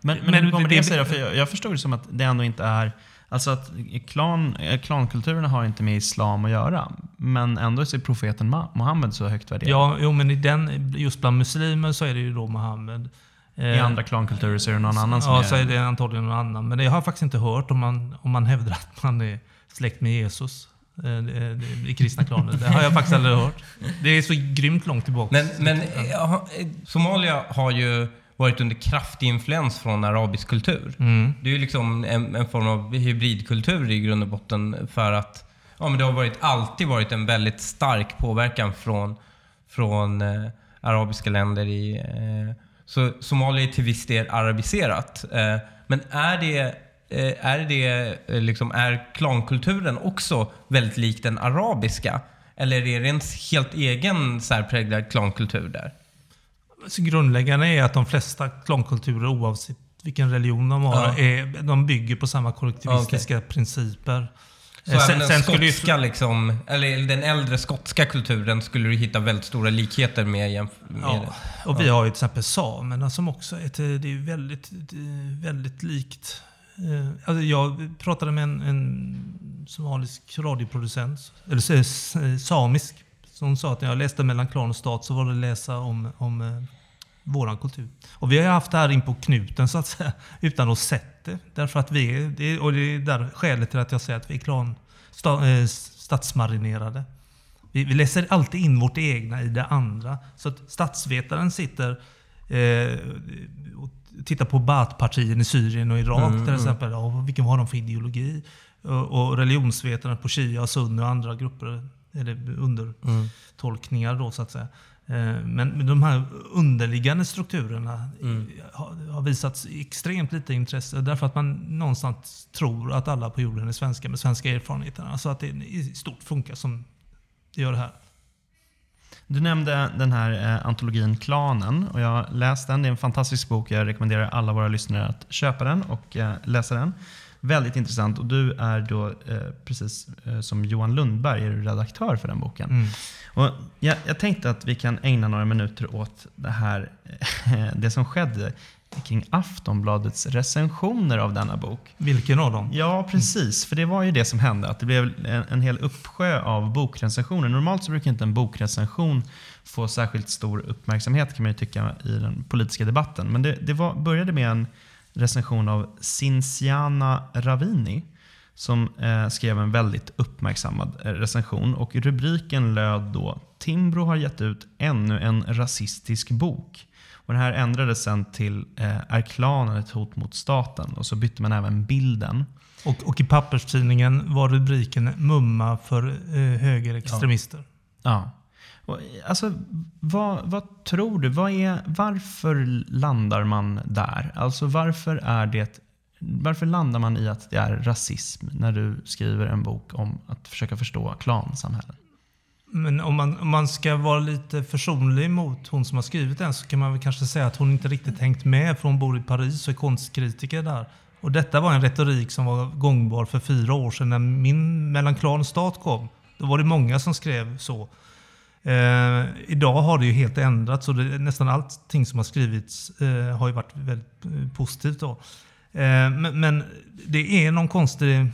Men, men, Men hur kommer det- det sig då? För jag, jag förstod det som att det ändå inte är... Alltså att klan, eh, klankulturerna har inte med islam att göra. Men ändå är profeten Muhammed så högt värderad. Ja, jo, men i den, just bland muslimer så är det ju då Muhammed. I Eh, andra klankulturer så är det någon annan som Ja, är... så är det antagligen någon annan. Men det har jag faktiskt inte hört om man, om man hävdar att man är släkt med Jesus. eh, I kristna klaner. Det har jag faktiskt aldrig hört. Det är så grymt långt tillbaka. Men, men Somalia har ju varit under kraftig influens från arabisk kultur. Mm. Det är ju liksom en, en form av hybridkultur i grund och botten för att ja, men det har varit, alltid varit en väldigt stark påverkan från, från eh, arabiska länder. i eh, Så Somalia är till viss del arabiserat. Eh, men är det, eh, är, det eh, liksom, är klankulturen också väldigt lik den arabiska? Eller är det en helt egen särpräglad klankultur där? Grundläggande är att de flesta klankulturer, oavsett vilken religion de har, Ja. är, de bygger på samma kollektivistiska principer. Så Eh, även den skulle ju- skotska, liksom, eller den äldre skotska kulturen skulle du hitta väldigt stora likheter med. med Ja, och vi har ju till exempel samerna som också är, ett, det är väldigt, det väldigt likt. Eh, Alltså jag pratade med en, en somalisk radioproducent, eller samisk, som sa att när jag läste mellan klan och stat så var det läsa om, om eh, våran kultur. Och vi har haft det här in på knuten så att säga, utan att sett det. Därför att vi är, och det är där skälet till att jag säger att vi är klan, sta, eh, statsmarinerade. Vi, vi läser alltid in vårt egna i det andra. Så att statsvetaren sitter eh, och tittar på Baath-partierna i Syrien och Irak Mm, till exempel. Ja, vilken har de för ideologi? Och, och religionsvetare på Shia, Sunni och andra grupper, eller undertolkningar då så att säga. Eh, Men de här underliggande strukturerna Mm. har, visats extremt lite intresse därför att man någonstans tror att alla på jorden är svenska med svenska erfarenheter. Alltså att det i stort funkar som det gör det här. Du nämnde den här eh, antologin Klanen och jag har läst den. Det är en fantastisk bok. Jag rekommenderar alla våra lyssnare att köpa den och eh, läsa den. Väldigt intressant och du är då, eh, precis eh, som Johan Lundberg, är redaktör för den boken. Mm. Och jag, jag tänkte att vi kan ägna några minuter åt det här, det som skedde kring Aftonbladets recensioner av denna bok. Vilken av dem? Ja, precis. För det var ju det som hände. Att det blev en, en hel uppsjö av bokrecensioner. Normalt så brukar inte en bokrecension få särskilt stor uppmärksamhet kan man ju tycka i den politiska debatten. Men det, det var, började med en recension av Cinciana Ravini som eh, skrev en väldigt uppmärksammad eh, recension. Och rubriken löd då Timbro har gett ut ännu en rasistisk bok. Och den här ändrades sen till eh, Är klanen ett hot mot staten? Och så bytte man även bilden. Och, och i papperstidningen var rubriken Mumma för eh, högerextremister. Ja. Och, alltså, vad, vad tror du? Vad är, varför landar man där? Alltså varför är det varför landar man i att det är rasism när du skriver en bok om att försöka förstå klansamhällen? Men om man, om man ska vara lite försonlig mot hon som har skrivit den så kan man väl kanske säga att hon inte riktigt hängt med för hon bor i Paris och är konstkritiker där. Och detta var en retorik som var gångbar för fyra år sedan när min Mellan klan och stat kom. Då var det många som skrev så. Eh, idag har det ju helt ändrats och det, nästan allting som har skrivits eh, har ju varit väldigt eh, positivt. Då. Eh, men, men det är någon konstig...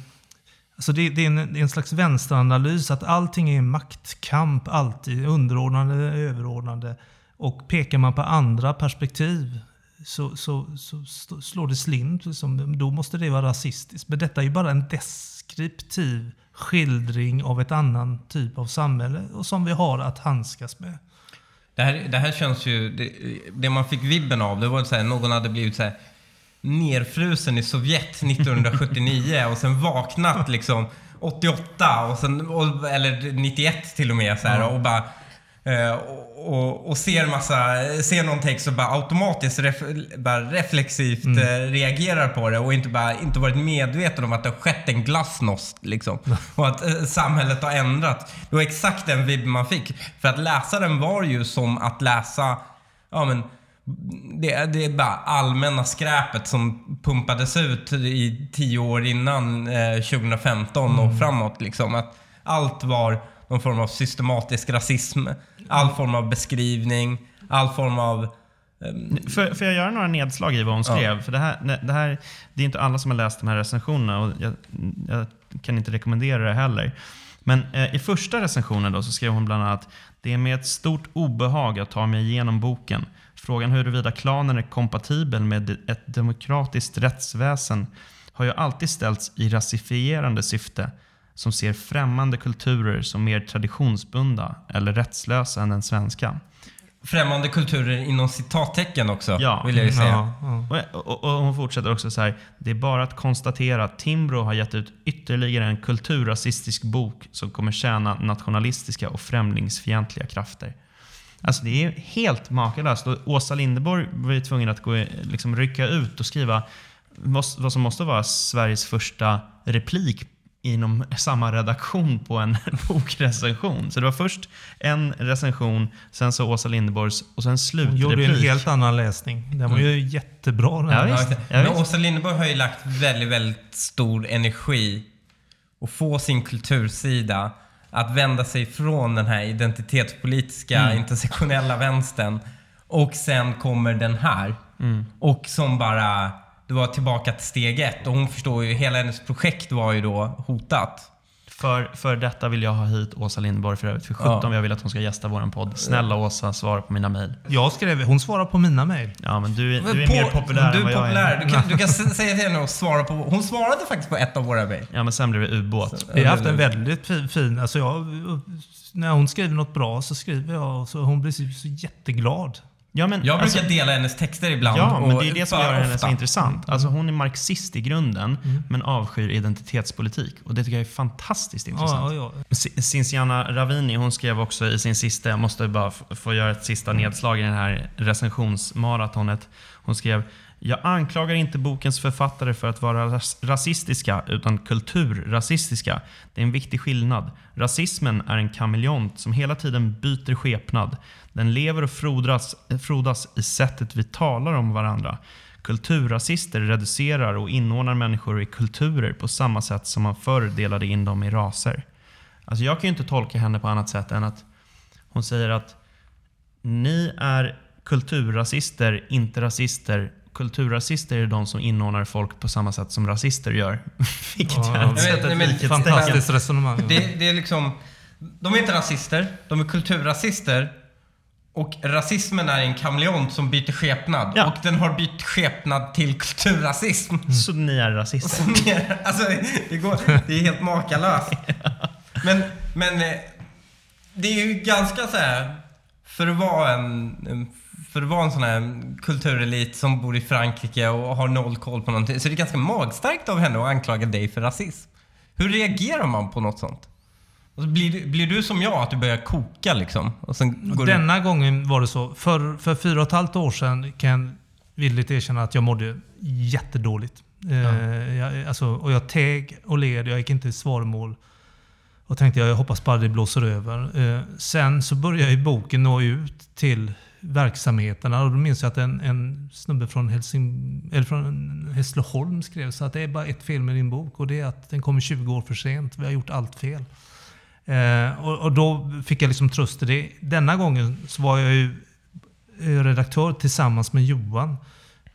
Alltså det, det, är en, det är en slags vänsteranalys, att allting är maktkamp, alltid underordnande, överordnande. Och pekar man på andra perspektiv så, så, så, så slår det slint. Liksom. Då måste det vara rasistiskt. Men detta är ju bara en deskriptiv skildring av ett annan typ av samhälle och som vi har att handskas med. Det här, det här känns ju... Det, det man fick vibben av, det var att någon hade blivit så här, nerfrusen i Sovjet 1979 och sen vaknat liksom 88 och sen, och, eller 91 till och med så här, och bara Eh, och, och, ser massa, ser någon text och bara automatiskt ref, bara reflexivt mm. eh, reagerar på det och inte bara inte varit medveten om att det har skett en glasnost liksom. och att eh, samhället har ändrat. Det var exakt den vibb man fick. För att läsa den var ju som att läsa, ja men det, det är bara allmänna skräpet som pumpades ut i tio år innan eh, 2015 mm. och framåt liksom. Att allt var någon form av systematisk rasism. All form av beskrivning, all form av... Um... Får, får jag göra några nedslag i vad hon skrev? Ja. För det här, det här det är inte alla som har läst de här recensionerna och jag, jag kan inte rekommendera det heller. Men eh, i första recensionen då så skrev hon bland annat Det är med ett stort obehag att ta mig igenom boken. Frågan huruvida klanen är kompatibel med ett demokratiskt rättsväsen har ju alltid ställts i rasifierande syfte som ser främmande kulturer som mer traditionsbundna eller rättslösa än den svenska. Främmande kulturer inom citattecken också, ja. vill jag ju säga. Ja, ja. Och, och, och, hon fortsätter också så här. Det är bara att konstatera att Timbro har gett ut ytterligare en kulturrasistisk bok som kommer tjäna nationalistiska och främlingsfientliga krafter. Alltså det är helt makalöst. Och Åsa Linderborg var ju tvungen att gå, liksom rycka ut och skriva vad som måste vara Sveriges första replik inom samma redaktion på en bokrecension. Så det var först en recension, sen så Åsa Linderborgs och sen slutreplik. Hon gjorde en helt annan läsning. Den var ju mm. jättebra. Den ja, visst. Ja, Men Åsa Linderborg har ju lagt väldigt, väldigt stor energi och få sin kultursida att vända sig från den här identitetspolitiska, mm. intersektionella vänstern och sen kommer den här. Mm. Och som bara det var tillbaka till steg ett och hon förstår ju, hela hennes projekt var ju då hotat. För, för detta vill jag ha hit Åsa Lindborg för övrigt. För 17 ja. jag vill att hon ska gästa vår podd. Snälla Åsa, svara på mina mejl. Jag skrev, hon svarar på mina mejl. Ja, men du, du är på, mer populär du än vad jag populär. är. Du kan, du kan säga till henne att svara på... Hon svarade faktiskt på ett av våra mejl. Ja, men sen blev det ubåt. Vi har haft en väldigt fin... fin alltså jag, när hon skriver något bra så skriver jag och så hon blir så, så jätteglad. Ja, men, jag brukar alltså, dela hennes texter ibland. Ja, men det är det som gör henne så intressant. Alltså, hon är marxist i grunden, mm. men avskyr identitetspolitik. Och Det tycker jag är fantastiskt intressant. Ja, ja. Cinciana Ravini hon skrev också i sin sista, jag måste bara få göra ett sista nedslag i det här recensionsmaratonet. Hon skrev jag anklagar inte bokens författare för att vara rasistiska, utan kulturrasistiska. Det är en viktig skillnad. Rasismen är en kameleont som hela tiden byter skepnad. Den lever och frodas, frodas i sättet vi talar om varandra. Kulturrasister reducerar och inordnar människor i kulturer på samma sätt som man förr delade in dem i raser. Alltså jag kan ju inte tolka henne på annat sätt än att hon säger att ni är kulturrasister, inte rasister kulturrasister är de som inordnar folk på samma sätt som rasister gör. Vilket ja, är ett, nej, ett fantastiskt resonemang. Det, det, är liksom, de är inte rasister, de är kulturrasister. Och rasismen är en kameleont som byter skepnad. Ja. Och den har bytt skepnad till kulturrasism. Mm. Så ni är rasister? alltså, det, går, det är helt makalöst. Men, men eh, det är ju ganska så här, för att vara en, en för att vara en sån här kulturelit som bor i Frankrike och har noll koll på någonting. Så det är ganska magstarkt av henne att anklaga dig för rasism. Hur reagerar man på något sånt? Och blir, du, blir du som jag, att du börjar koka liksom? Och sen går Denna du... gången var det så. För, för fyra och ett halvt år sedan kan jag villigt erkänna att jag mådde jättedåligt. Ja. Eh, jag, alltså, och jag teg och led, jag gick inte i svarmål. Och tänkte jag, jag hoppas bara det blåser över. Eh, sen så började ju boken nå ut till verksamheterna. Och då minns jag att en, en snubbe från, Helsing, eller från Hässleholm skrev så att det är bara ett fel med din bok och det är att den kommer 20 år för sent. Vi har gjort allt fel. Eh, och, och, då fick jag liksom tröst i det. Denna gången så var jag ju eh, redaktör tillsammans med Johan.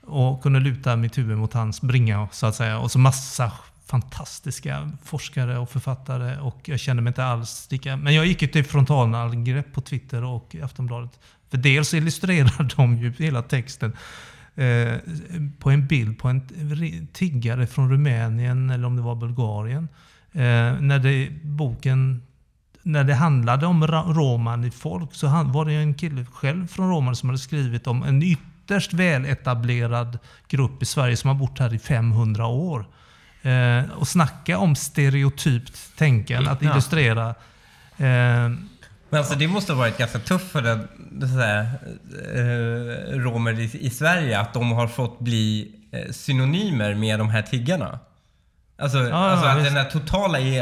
och kunde luta mitt huvud mot hans bringa så att säga. Och så massa fantastiska forskare och författare och jag kände mig inte alls lika... Men jag gick ju till frontalangrepp på Twitter och Aftonbladet. För dels illustrerar de ju hela texten eh, på en bild på en tiggare från Rumänien eller om det var Bulgarien. Eh, när det, boken när det handlade om romani-folk så var det en kille själv från Roman som hade skrivit om en ytterst väletablerad grupp i Sverige som har bott här i 500 år. Eh, och snacka om stereotypt tänkande, att illustrera. Eh, men alltså det måste ha varit ganska tufft för den, säga, eh, romer i, i, Sverige att de har fått bli eh, synonymer med de här tiggarna. Alltså, ja, alltså att den här totala i,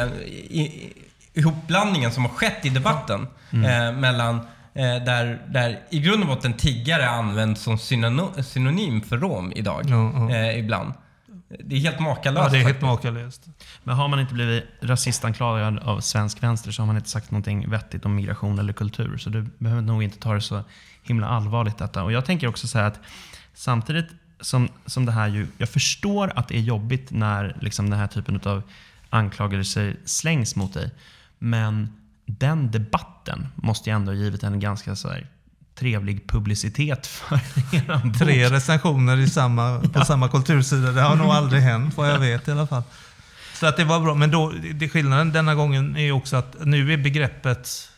i, ihopblandningen som har skett i debatten mm. eh, mellan eh, där, där i grund och botten tiggare används som synonym för rom idag. Ja, eh, ibland. Det är helt makalöst. Ja, det är helt makalöst. Men har man inte blivit rasistanklagad av svensk vänster så har man inte sagt någonting vettigt om migration eller kultur. Så du behöver nog inte ta det så himla allvarligt detta. Och jag tänker också så att samtidigt som, som det här ju, jag förstår att det är jobbigt när liksom den här typen av anklagelser slängs mot dig. Men den debatten måste ju ändå ha givit en ganska så här, trevlig publicitet för er bok. Tre recensioner i samma, på ja. samma kultursida. Det har nog aldrig hänt vad jag vet i alla fall. Så att det var bra. Men då, det skillnaden denna gången är också att nu är begreppet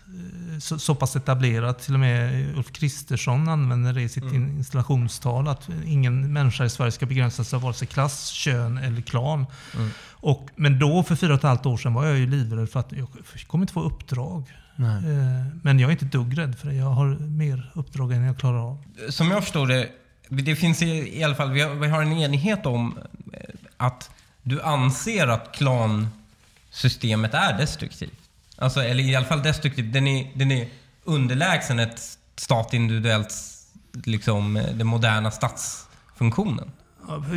så, så pass etablerat. Till och med Ulf Kristersson använder det i sitt mm. installationstal. Att ingen människa i Sverige ska begränsas av vare sig klass, kön eller klan. Mm. Och, men då, för fyra och ett halvt år sedan, var jag ju livrädd för att jag kommer inte få uppdrag. Nej. Eh, men jag är inte dugg rädd för det. Jag har mer uppdrag än jag klarar av. Som jag förstår det, det finns i alla fall, vi har, vi har en enighet om eh, att du anser att klansystemet är destruktivt. Alltså, eller i alla fall destruktivt. Den är, den är underlägsen ett statindividuellt, liksom, den moderna statsfunktionen.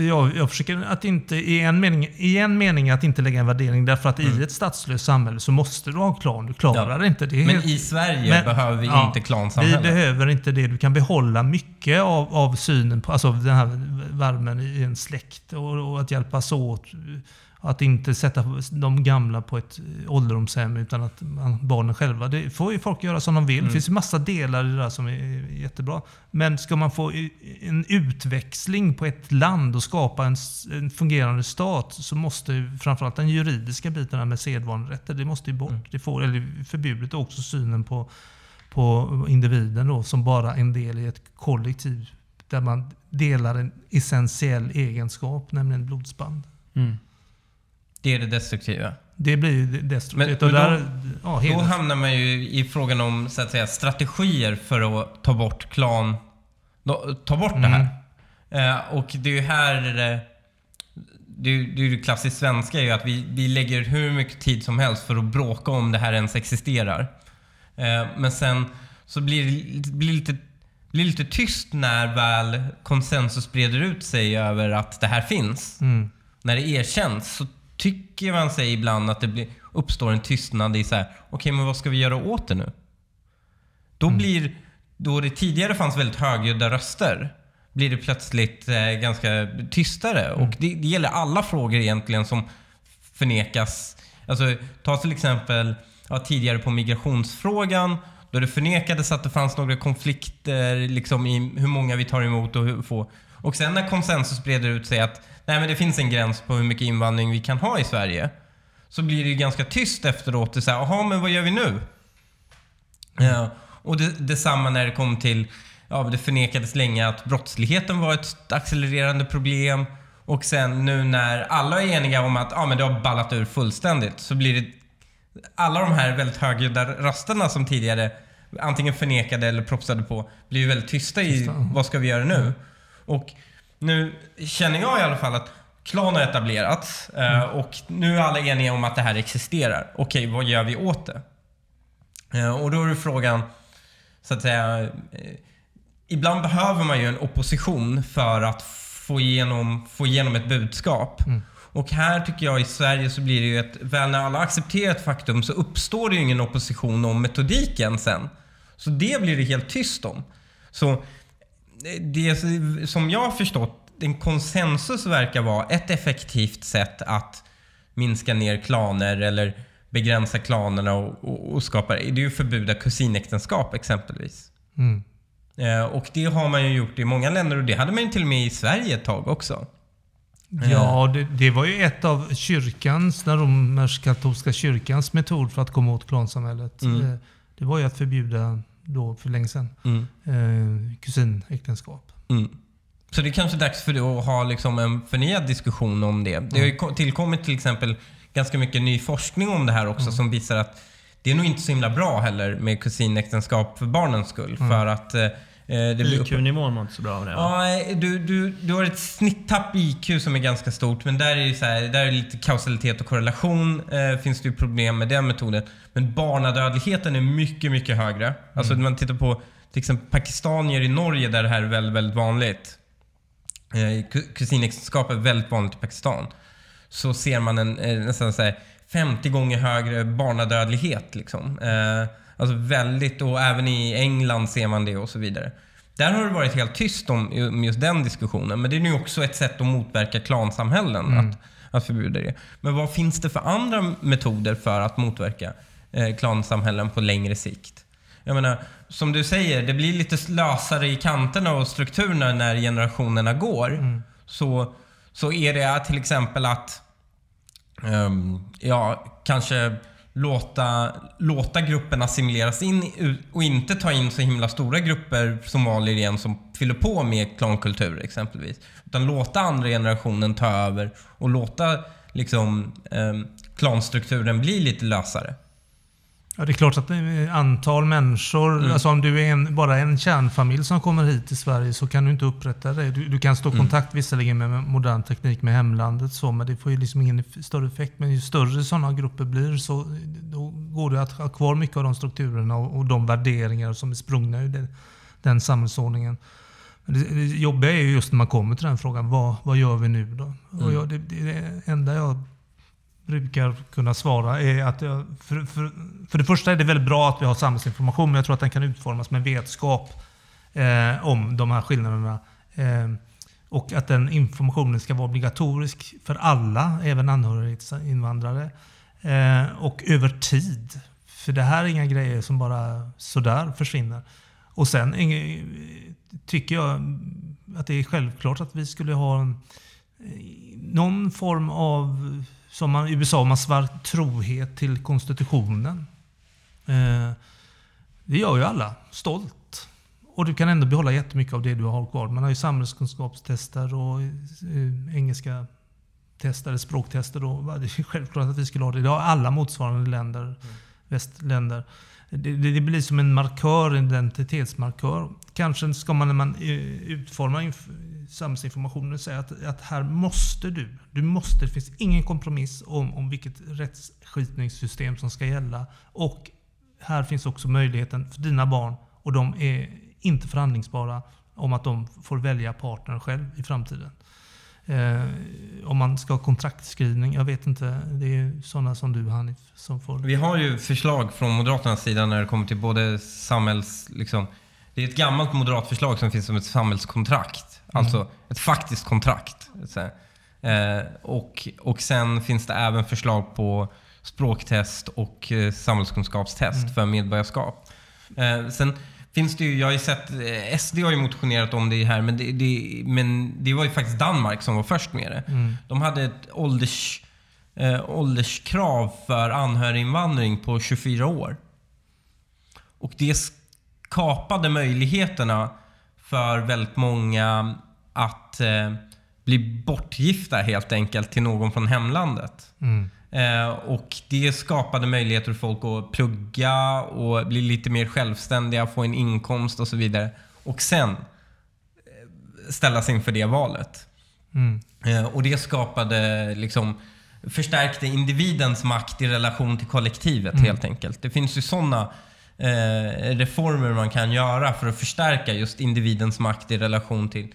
Jag, jag försöker att inte, i en, mening, i en mening att inte lägga en värdering. Därför att mm. i ett statslöst samhälle så måste du ha klan. Du klarar ja. inte det. Men i Sverige men, behöver vi ja, inte klansamhälle. Vi behöver inte det. Du kan behålla mycket av, av synen på alltså den här värmen i en släkt och, och att hjälpas åt. Att inte sätta de gamla på ett ålderdomshem utan att barnen själva. Det får ju folk göra som de vill. Mm. Det finns ju massa delar i det där som är jättebra. Men ska man få en utväxling på ett land och skapa en, en fungerande stat så måste framförallt den juridiska biten med sedvanerätter, det måste ju bort. Mm. Det får, eller förbjudet också synen på, på individen då, som bara en del i ett kollektiv där man delar en essentiell egenskap, nämligen blodsband. Mm. Det är det destruktiva. Det blir destruktivt. Men, men då, ja, då hamnar man ju i frågan om så att säga, strategier för att ta bort klan... Ta bort mm. det här. Eh, och det är ju här... Eh, det, är, det är ju klassiskt svenska är ju att vi, vi lägger hur mycket tid som helst för att bråka om det här ens existerar. Eh, men sen så blir det blir lite, blir lite tyst när väl konsensus breder ut sig över att det här finns. Mm. När det erkänns så tycker man sig ibland att det blir, uppstår en tystnad i så här, okej okay, men vad ska vi göra åt det nu? Då mm. blir, då det tidigare fanns väldigt högljudda röster, blir det plötsligt eh, ganska tystare. Mm. Och det, det, gäller alla frågor egentligen som förnekas. Alltså, ta till exempel ja, tidigare på migrationsfrågan, då det förnekades att det fanns några konflikter liksom, i hur många vi tar emot och hur få. Och sen när konsensus breder ut sig att nej, men det finns en gräns på hur mycket invandring vi kan ha i Sverige. Så blir det ju ganska tyst efteråt. Det är så här, jaha, men vad gör vi nu? Mm. Ja, och det, detsamma när det kom till, ja, det förnekades länge att brottsligheten var ett accelererande problem. Och sen nu när alla är eniga om att ja, men det har ballat ur fullständigt så blir det alla de här väldigt högljudda rösterna som tidigare antingen förnekade eller propsade på blir väldigt tysta i vad ska vi göra nu? Och nu känner jag i alla fall att klan har etablerats eh, mm. och nu är alla eniga om att det här existerar. Okej, vad gör vi åt det? Eh, och då är frågan, så att säga, eh, ibland behöver man ju en opposition för att få igenom, få igenom ett budskap. Mm. Och här tycker jag i Sverige så blir det ju ett, väl när alla accepterar ett faktum så uppstår det ju ingen opposition om metodiken sen. Så det blir det helt tyst om. Så det som jag har förstått en konsensus verkar vara ett effektivt sätt att minska ner klaner eller begränsa klanerna och, och, och skapa... Det är ju att förbjuda kusinäktenskap exempelvis. Mm. Eh, och det har man ju gjort i många länder och det hade man ju till och med i Sverige ett tag också. Ja, det, det var ju ett av kyrkans, den romersk-katolska kyrkans metod för att komma åt klansamhället. Mm. Eh, Det var ju att förbjuda, då för länge sedan, Mm. eh, kusinäktenskap. Mm. Så det är kanske dags för dig att ha liksom en förnyad diskussion om det. Det har ju ko- tillkommit till exempel ganska mycket ny forskning om det här också som visar att det är nog inte så himla bra heller med kusinäktenskap för barnens skull. För att eh, det blir upp- IQ-nivån var inte så bra av det? Ja, du, du, du har ett snitttapp i IQ som är ganska stort, men där är det, så här, där är lite kausalitet och korrelation. Eh, finns det ju problem med den metoden. Men barnadödligheten är mycket, mycket högre. Alltså när man tittar på till exempel pakistanier i Norge där det här är väldigt, väldigt vanligt. Eh, ku- kusinäktenskap är väldigt vanligt i Pakistan. Så ser man en eh, nästan så här 50 gånger högre barnadödlighet. Liksom. Eh, alltså väldigt, och även i England ser man det och så vidare. Där har det varit helt tyst om om just den diskussionen. Men det är nu också ett sätt att motverka klansamhällen. Att, att förbjuda det. Men vad finns det för andra metoder för att motverka eh, klansamhällen på längre sikt? Jag menar, som du säger, det blir lite lösare i kanterna och strukturerna när generationerna går. Så, så är det till exempel att ehm, ja, kanske låta, låta gruppen assimileras in och inte ta in så himla stora grupper somalier igen som fyller på med klankultur exempelvis. Utan låta andra generationen ta över och låta liksom, eh, klanstrukturen bli lite lösare. Ja, det är klart att antal människor, Mm. alltså om du är en, bara en kärnfamilj som kommer hit till Sverige så kan du inte upprätta det. Du, du kan stå i Mm. kontakt visserligen med modern teknik med hemlandet så, men det får ju liksom ingen större effekt. Men ju större sådana grupper blir så då går det att ha kvar mycket av de strukturerna och, och de värderingar som är sprungna ur det, den samhällsordningen. Det, det jobbiga är ju just när man kommer till den frågan, vad, vad gör vi nu då? Mm. Och jag, det, det, det enda jag brukar kunna svara är att jag, för, för, för det första är det väldigt bra att vi har samhällsinformation, men jag tror att den kan utformas med vetskap eh, om de här skillnaderna. Eh, och att den informationen ska vara obligatorisk för alla, även anhörighetsinvandrare. Eh, och över tid. För det här är inga grejer som bara sådär försvinner. Och sen tycker jag att det är självklart att vi skulle ha en, någon form av, som man i USA, man svär trohet till konstitutionen. Eh, det gör ju alla, stolt. Och du kan ändå behålla jättemycket av det du har kvar. Man har ju samhällskunskapstester och eh, engelska tester, språktester. Och, det är självklart att vi skulle ha det. Det har alla motsvarande länder, västländer. Det, det, det blir som en markör, en identitetsmarkör. Kanske ska man när man eh, utformar samhällsinformationen säga att, att här måste du, du måste, det finns ingen kompromiss om, om vilket rättsskipningssystem som ska gälla. Och här finns också möjligheten för dina barn, och de är inte förhandlingsbara, om att de får välja partner själv i framtiden. Eh, om man ska ha kontraktskrivning, jag vet inte. Det är sådana som du Hanif som får... Vi har ju förslag från Moderaternas sida när det kommer till både samhälls... Liksom, det är ett gammalt moderat förslag som finns som ett samhällskontrakt. Alltså ett faktiskt kontrakt. Eh, och, och sen finns det även förslag på språktest och eh, samhällskunskapstest för medborgarskap. Eh, sen finns det ju, jag har ju sett, eh, SD har ju motionerat om det här, men det, det, men det var ju faktiskt Danmark som var först med det. De hade ett ålders, eh, ålderskrav för anhöriginvandring på 24 år. Och det skapade möjligheterna för väldigt många att eh, bli bortgifta helt enkelt till någon från hemlandet. Mm. Eh, och det skapade möjligheter för folk att plugga och bli lite mer självständiga, få en inkomst och så vidare. Och sen eh, ställas inför det valet. Mm. Eh, och det skapade liksom förstärkte individens makt i relation till kollektivet helt enkelt. Det finns ju sådana eh, reformer man kan göra för att förstärka just individens makt i relation till,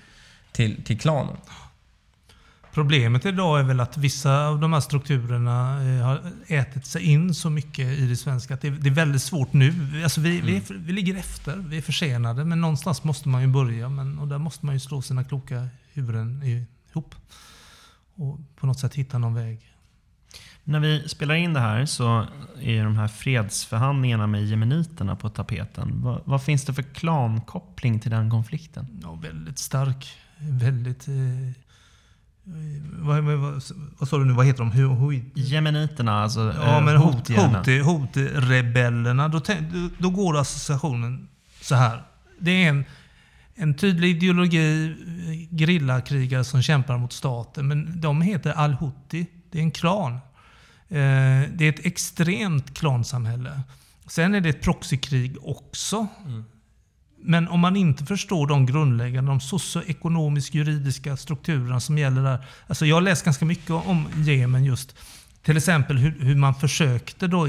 till, till klanen. Problemet idag är väl att vissa av de här strukturerna eh, har ätit sig in så mycket i det svenska att det, är väldigt svårt nu. Alltså vi, vi, är, vi ligger efter, vi är försenade, men någonstans måste man ju börja. Men, och där måste man ju slå sina kloka huvuden ihop. Och på något sätt hitta någon väg. När vi spelar in det här så är de här fredsförhandlingarna med jemeniterna på tapeten. Vad, vad finns det för klankoppling till den konflikten? Ja, väldigt stark. Väldigt... Eh, vad, vad, vad, sa du nu? Vad heter de? Hu, hu, Jemeniterna, alltså ja, eh, men hot, hotierna. hot. Då, då, går associationen så här. Det är en, en tydlig ideologi, eh, gerillakrigare som kämpar mot staten. Men de heter al-Houthi. Det är en klan. Eh, det är ett extremt klansamhälle. Sen är det ett proxykrig också. Men om man inte förstår de grundläggande, de socioekonomisk juridiska strukturerna som gäller där. Alltså jag har läst ganska mycket om Jemen just. Till exempel hur, hur man försökte då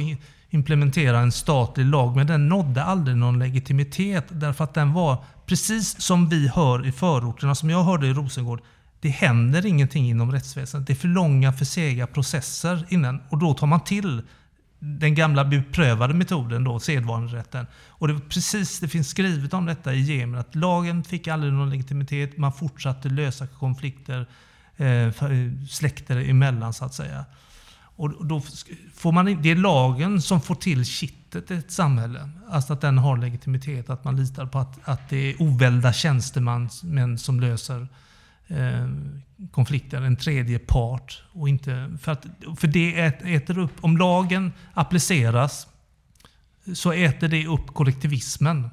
implementera en statlig lag, men den nådde aldrig någon legitimitet därför att den var precis som vi hör i förorterna, som jag hörde i Rosengård. Det händer ingenting inom rättsväsendet. Det är för långa, för sega processer innan och då tar man till den gamla beprövade metoden då, sedvanerätten. Och det var precis, det finns skrivet om detta i Jemen, att lagen fick aldrig någon legitimitet, man fortsatte lösa konflikter eh, eh släkter emellan så att säga. Och då får man, det är lagen som får till kittet i ett samhälle. Alltså att den har legitimitet, att man litar på att, att det är ovälda tjänstemän som löser eh, Eh, konflikter, en tredje part. Och inte, för, att, för det äter upp, om lagen appliceras så äter det upp kollektivismen.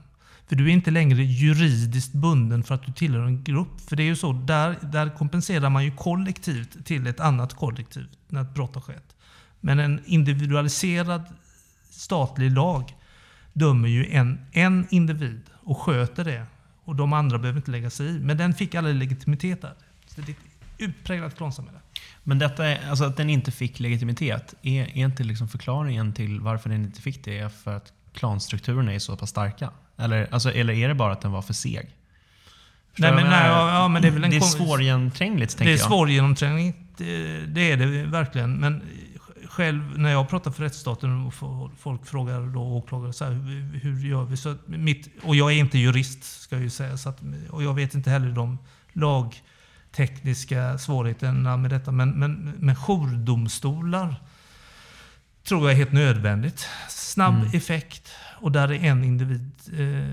För du är inte längre juridiskt bunden för att du tillhör en grupp. För det är ju så, där, där kompenserar man ju kollektivt till ett annat kollektiv när ett brott har skett. Men en individualiserad statlig lag dömer ju en, en individ och sköter det. Och de andra behöver inte lägga sig i. Men den fick aldrig legitimitet där. Så det är ett utpräglat klansamhälle. Men detta är, alltså att den inte fick legitimitet, är, är inte liksom förklaringen till varför den inte fick det är för att klanstrukturerna är så pass starka? Eller, alltså, eller är det bara att den var för seg? Nej, men, jag nej, ja, men det är väl en det är svårgenomträngligt, tänker Det är jag. svårgenomträngligt, det, det är det verkligen. Men själv när jag pratar för rättsstaten och fo- folk frågar då åklagare så här, hur, hur gör vi? Så mitt, och jag är inte jurist ska jag ju säga. Så att, och jag vet inte heller de lagtekniska svårigheterna med detta. Men, men, men jourdomstolar tror jag är helt nödvändigt. Snabb Mm. effekt och där är en individ eh,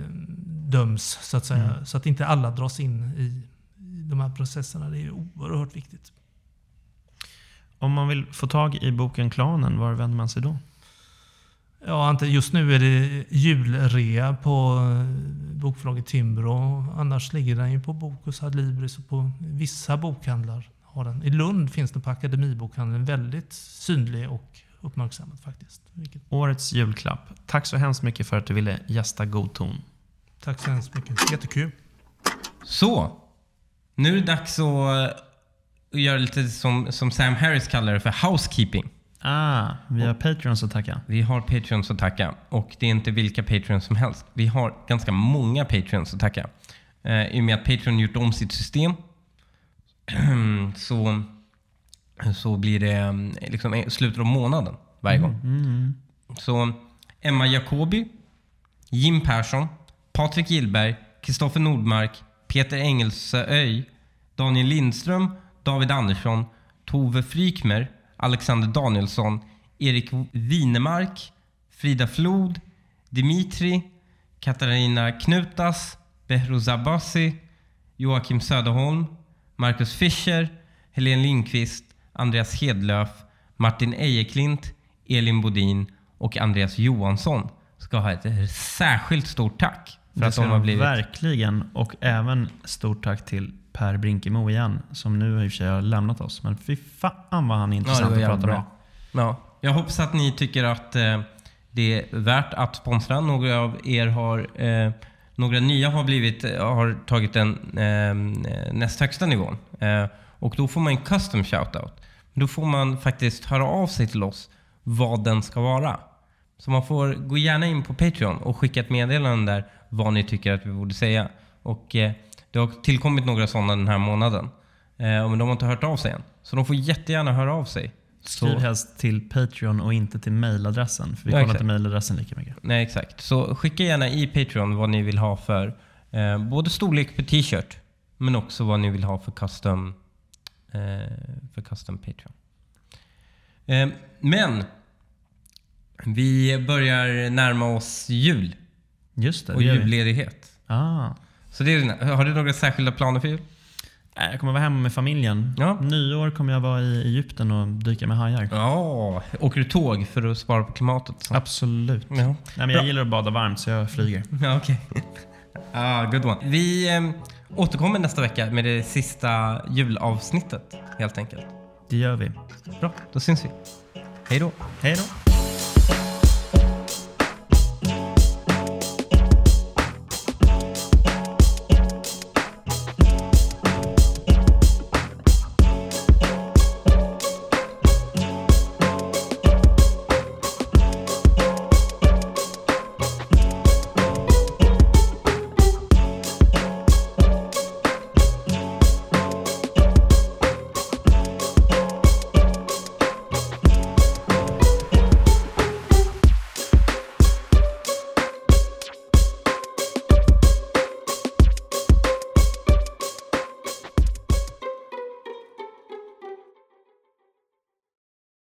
döms så att säga. Mm. Så att inte alla dras in i, i de här processerna. Det är oerhört viktigt. Om man vill få tag i boken Klanen, var vänder man sig då? Ja, inte- just nu är det julrea på eh, bokförlaget Timbro. Annars ligger den ju på Bokus Adlibris och på vissa bokhandlar. Har den. I Lund finns den på Akademibokhandeln. Väldigt synlig och uppmärksammad faktiskt. Vilket, Årets julklapp. Tack så hemskt mycket för att du ville gästa God ton. tack så hemskt mycket. Jättekul. Så. Nu är det dags att eh, göra lite som, som Sam Harris kallar det för housekeeping. Ah, vi har Patreons att tacka. Vi har Patreons att tacka och det är inte vilka Patreons som helst. Vi har ganska många Patreons att tacka. Eh, I och med att Patreon gjort om sitt system så, så blir det eh, liksom i slutet av månaden varje gång. Mm. Så Emma Jacobi, Jim Persson, Patrik Gillberg, Kristoffer Nordmark, Peter Engelsöj, Daniel Lindström, David Andersson, Tove Frykmer, Alexander Danielsson, Erik Winemark, Frida Flod, Dimitri, Katarina Knutas, Behrouz Abbasi, Joakim Söderholm, Marcus Fischer, Helene Lindqvist, Andreas Hedlöf, Martin Ejeklint, Elin Bodin och Andreas Johansson ska ha ett särskilt stort tack för Det att de har blivit... Verkligen. Och även stort tack till Per Brinkemo igen, som nu i och för sig har lämnat oss. Men fy fan vad han är intressant var att prata med. Ja, jag hoppas att ni tycker att eh, det är värt att sponsra. Några av er har... Eh, några nya har, blivit, har tagit den eh, näst högsta nivån. Eh, och då får man en custom shoutout. Då får man faktiskt höra av sig till oss vad den ska vara. Så man får gå gärna in på Patreon och skicka ett meddelande där vad ni tycker att vi borde säga. Och eh, det har tillkommit några sådana den här månaden. Eh, men de har inte hört av sig än. Så de får jättegärna höra av sig. Skriv helst till Patreon och inte till mailadressen. För vi Ja, kollar inte mailadressen lika mycket. nej, exakt. Så skicka gärna i Patreon vad ni vill ha för eh, både storlek på t-shirt, Men också vad ni vill ha för custom, eh, för custom Patreon. Eh, men vi börjar närma oss jul Just det, och det julledighet. Ah. Så det är, har du några särskilda planer för jul? Äh, Jag kommer vara hemma med familjen. Ja. Nyår kommer jag vara i Egypten och dyka med hajar. Ja, åker du tåg för att spara på klimatet? Så? Absolut. Ja. Nej, men jag Bra. gillar att bada varmt så jag flyger. Ja, okej. ah, good one. Vi eh, återkommer nästa vecka med det sista julavsnittet helt enkelt. Det gör vi. Bra, då syns vi. Hej då. Hej då.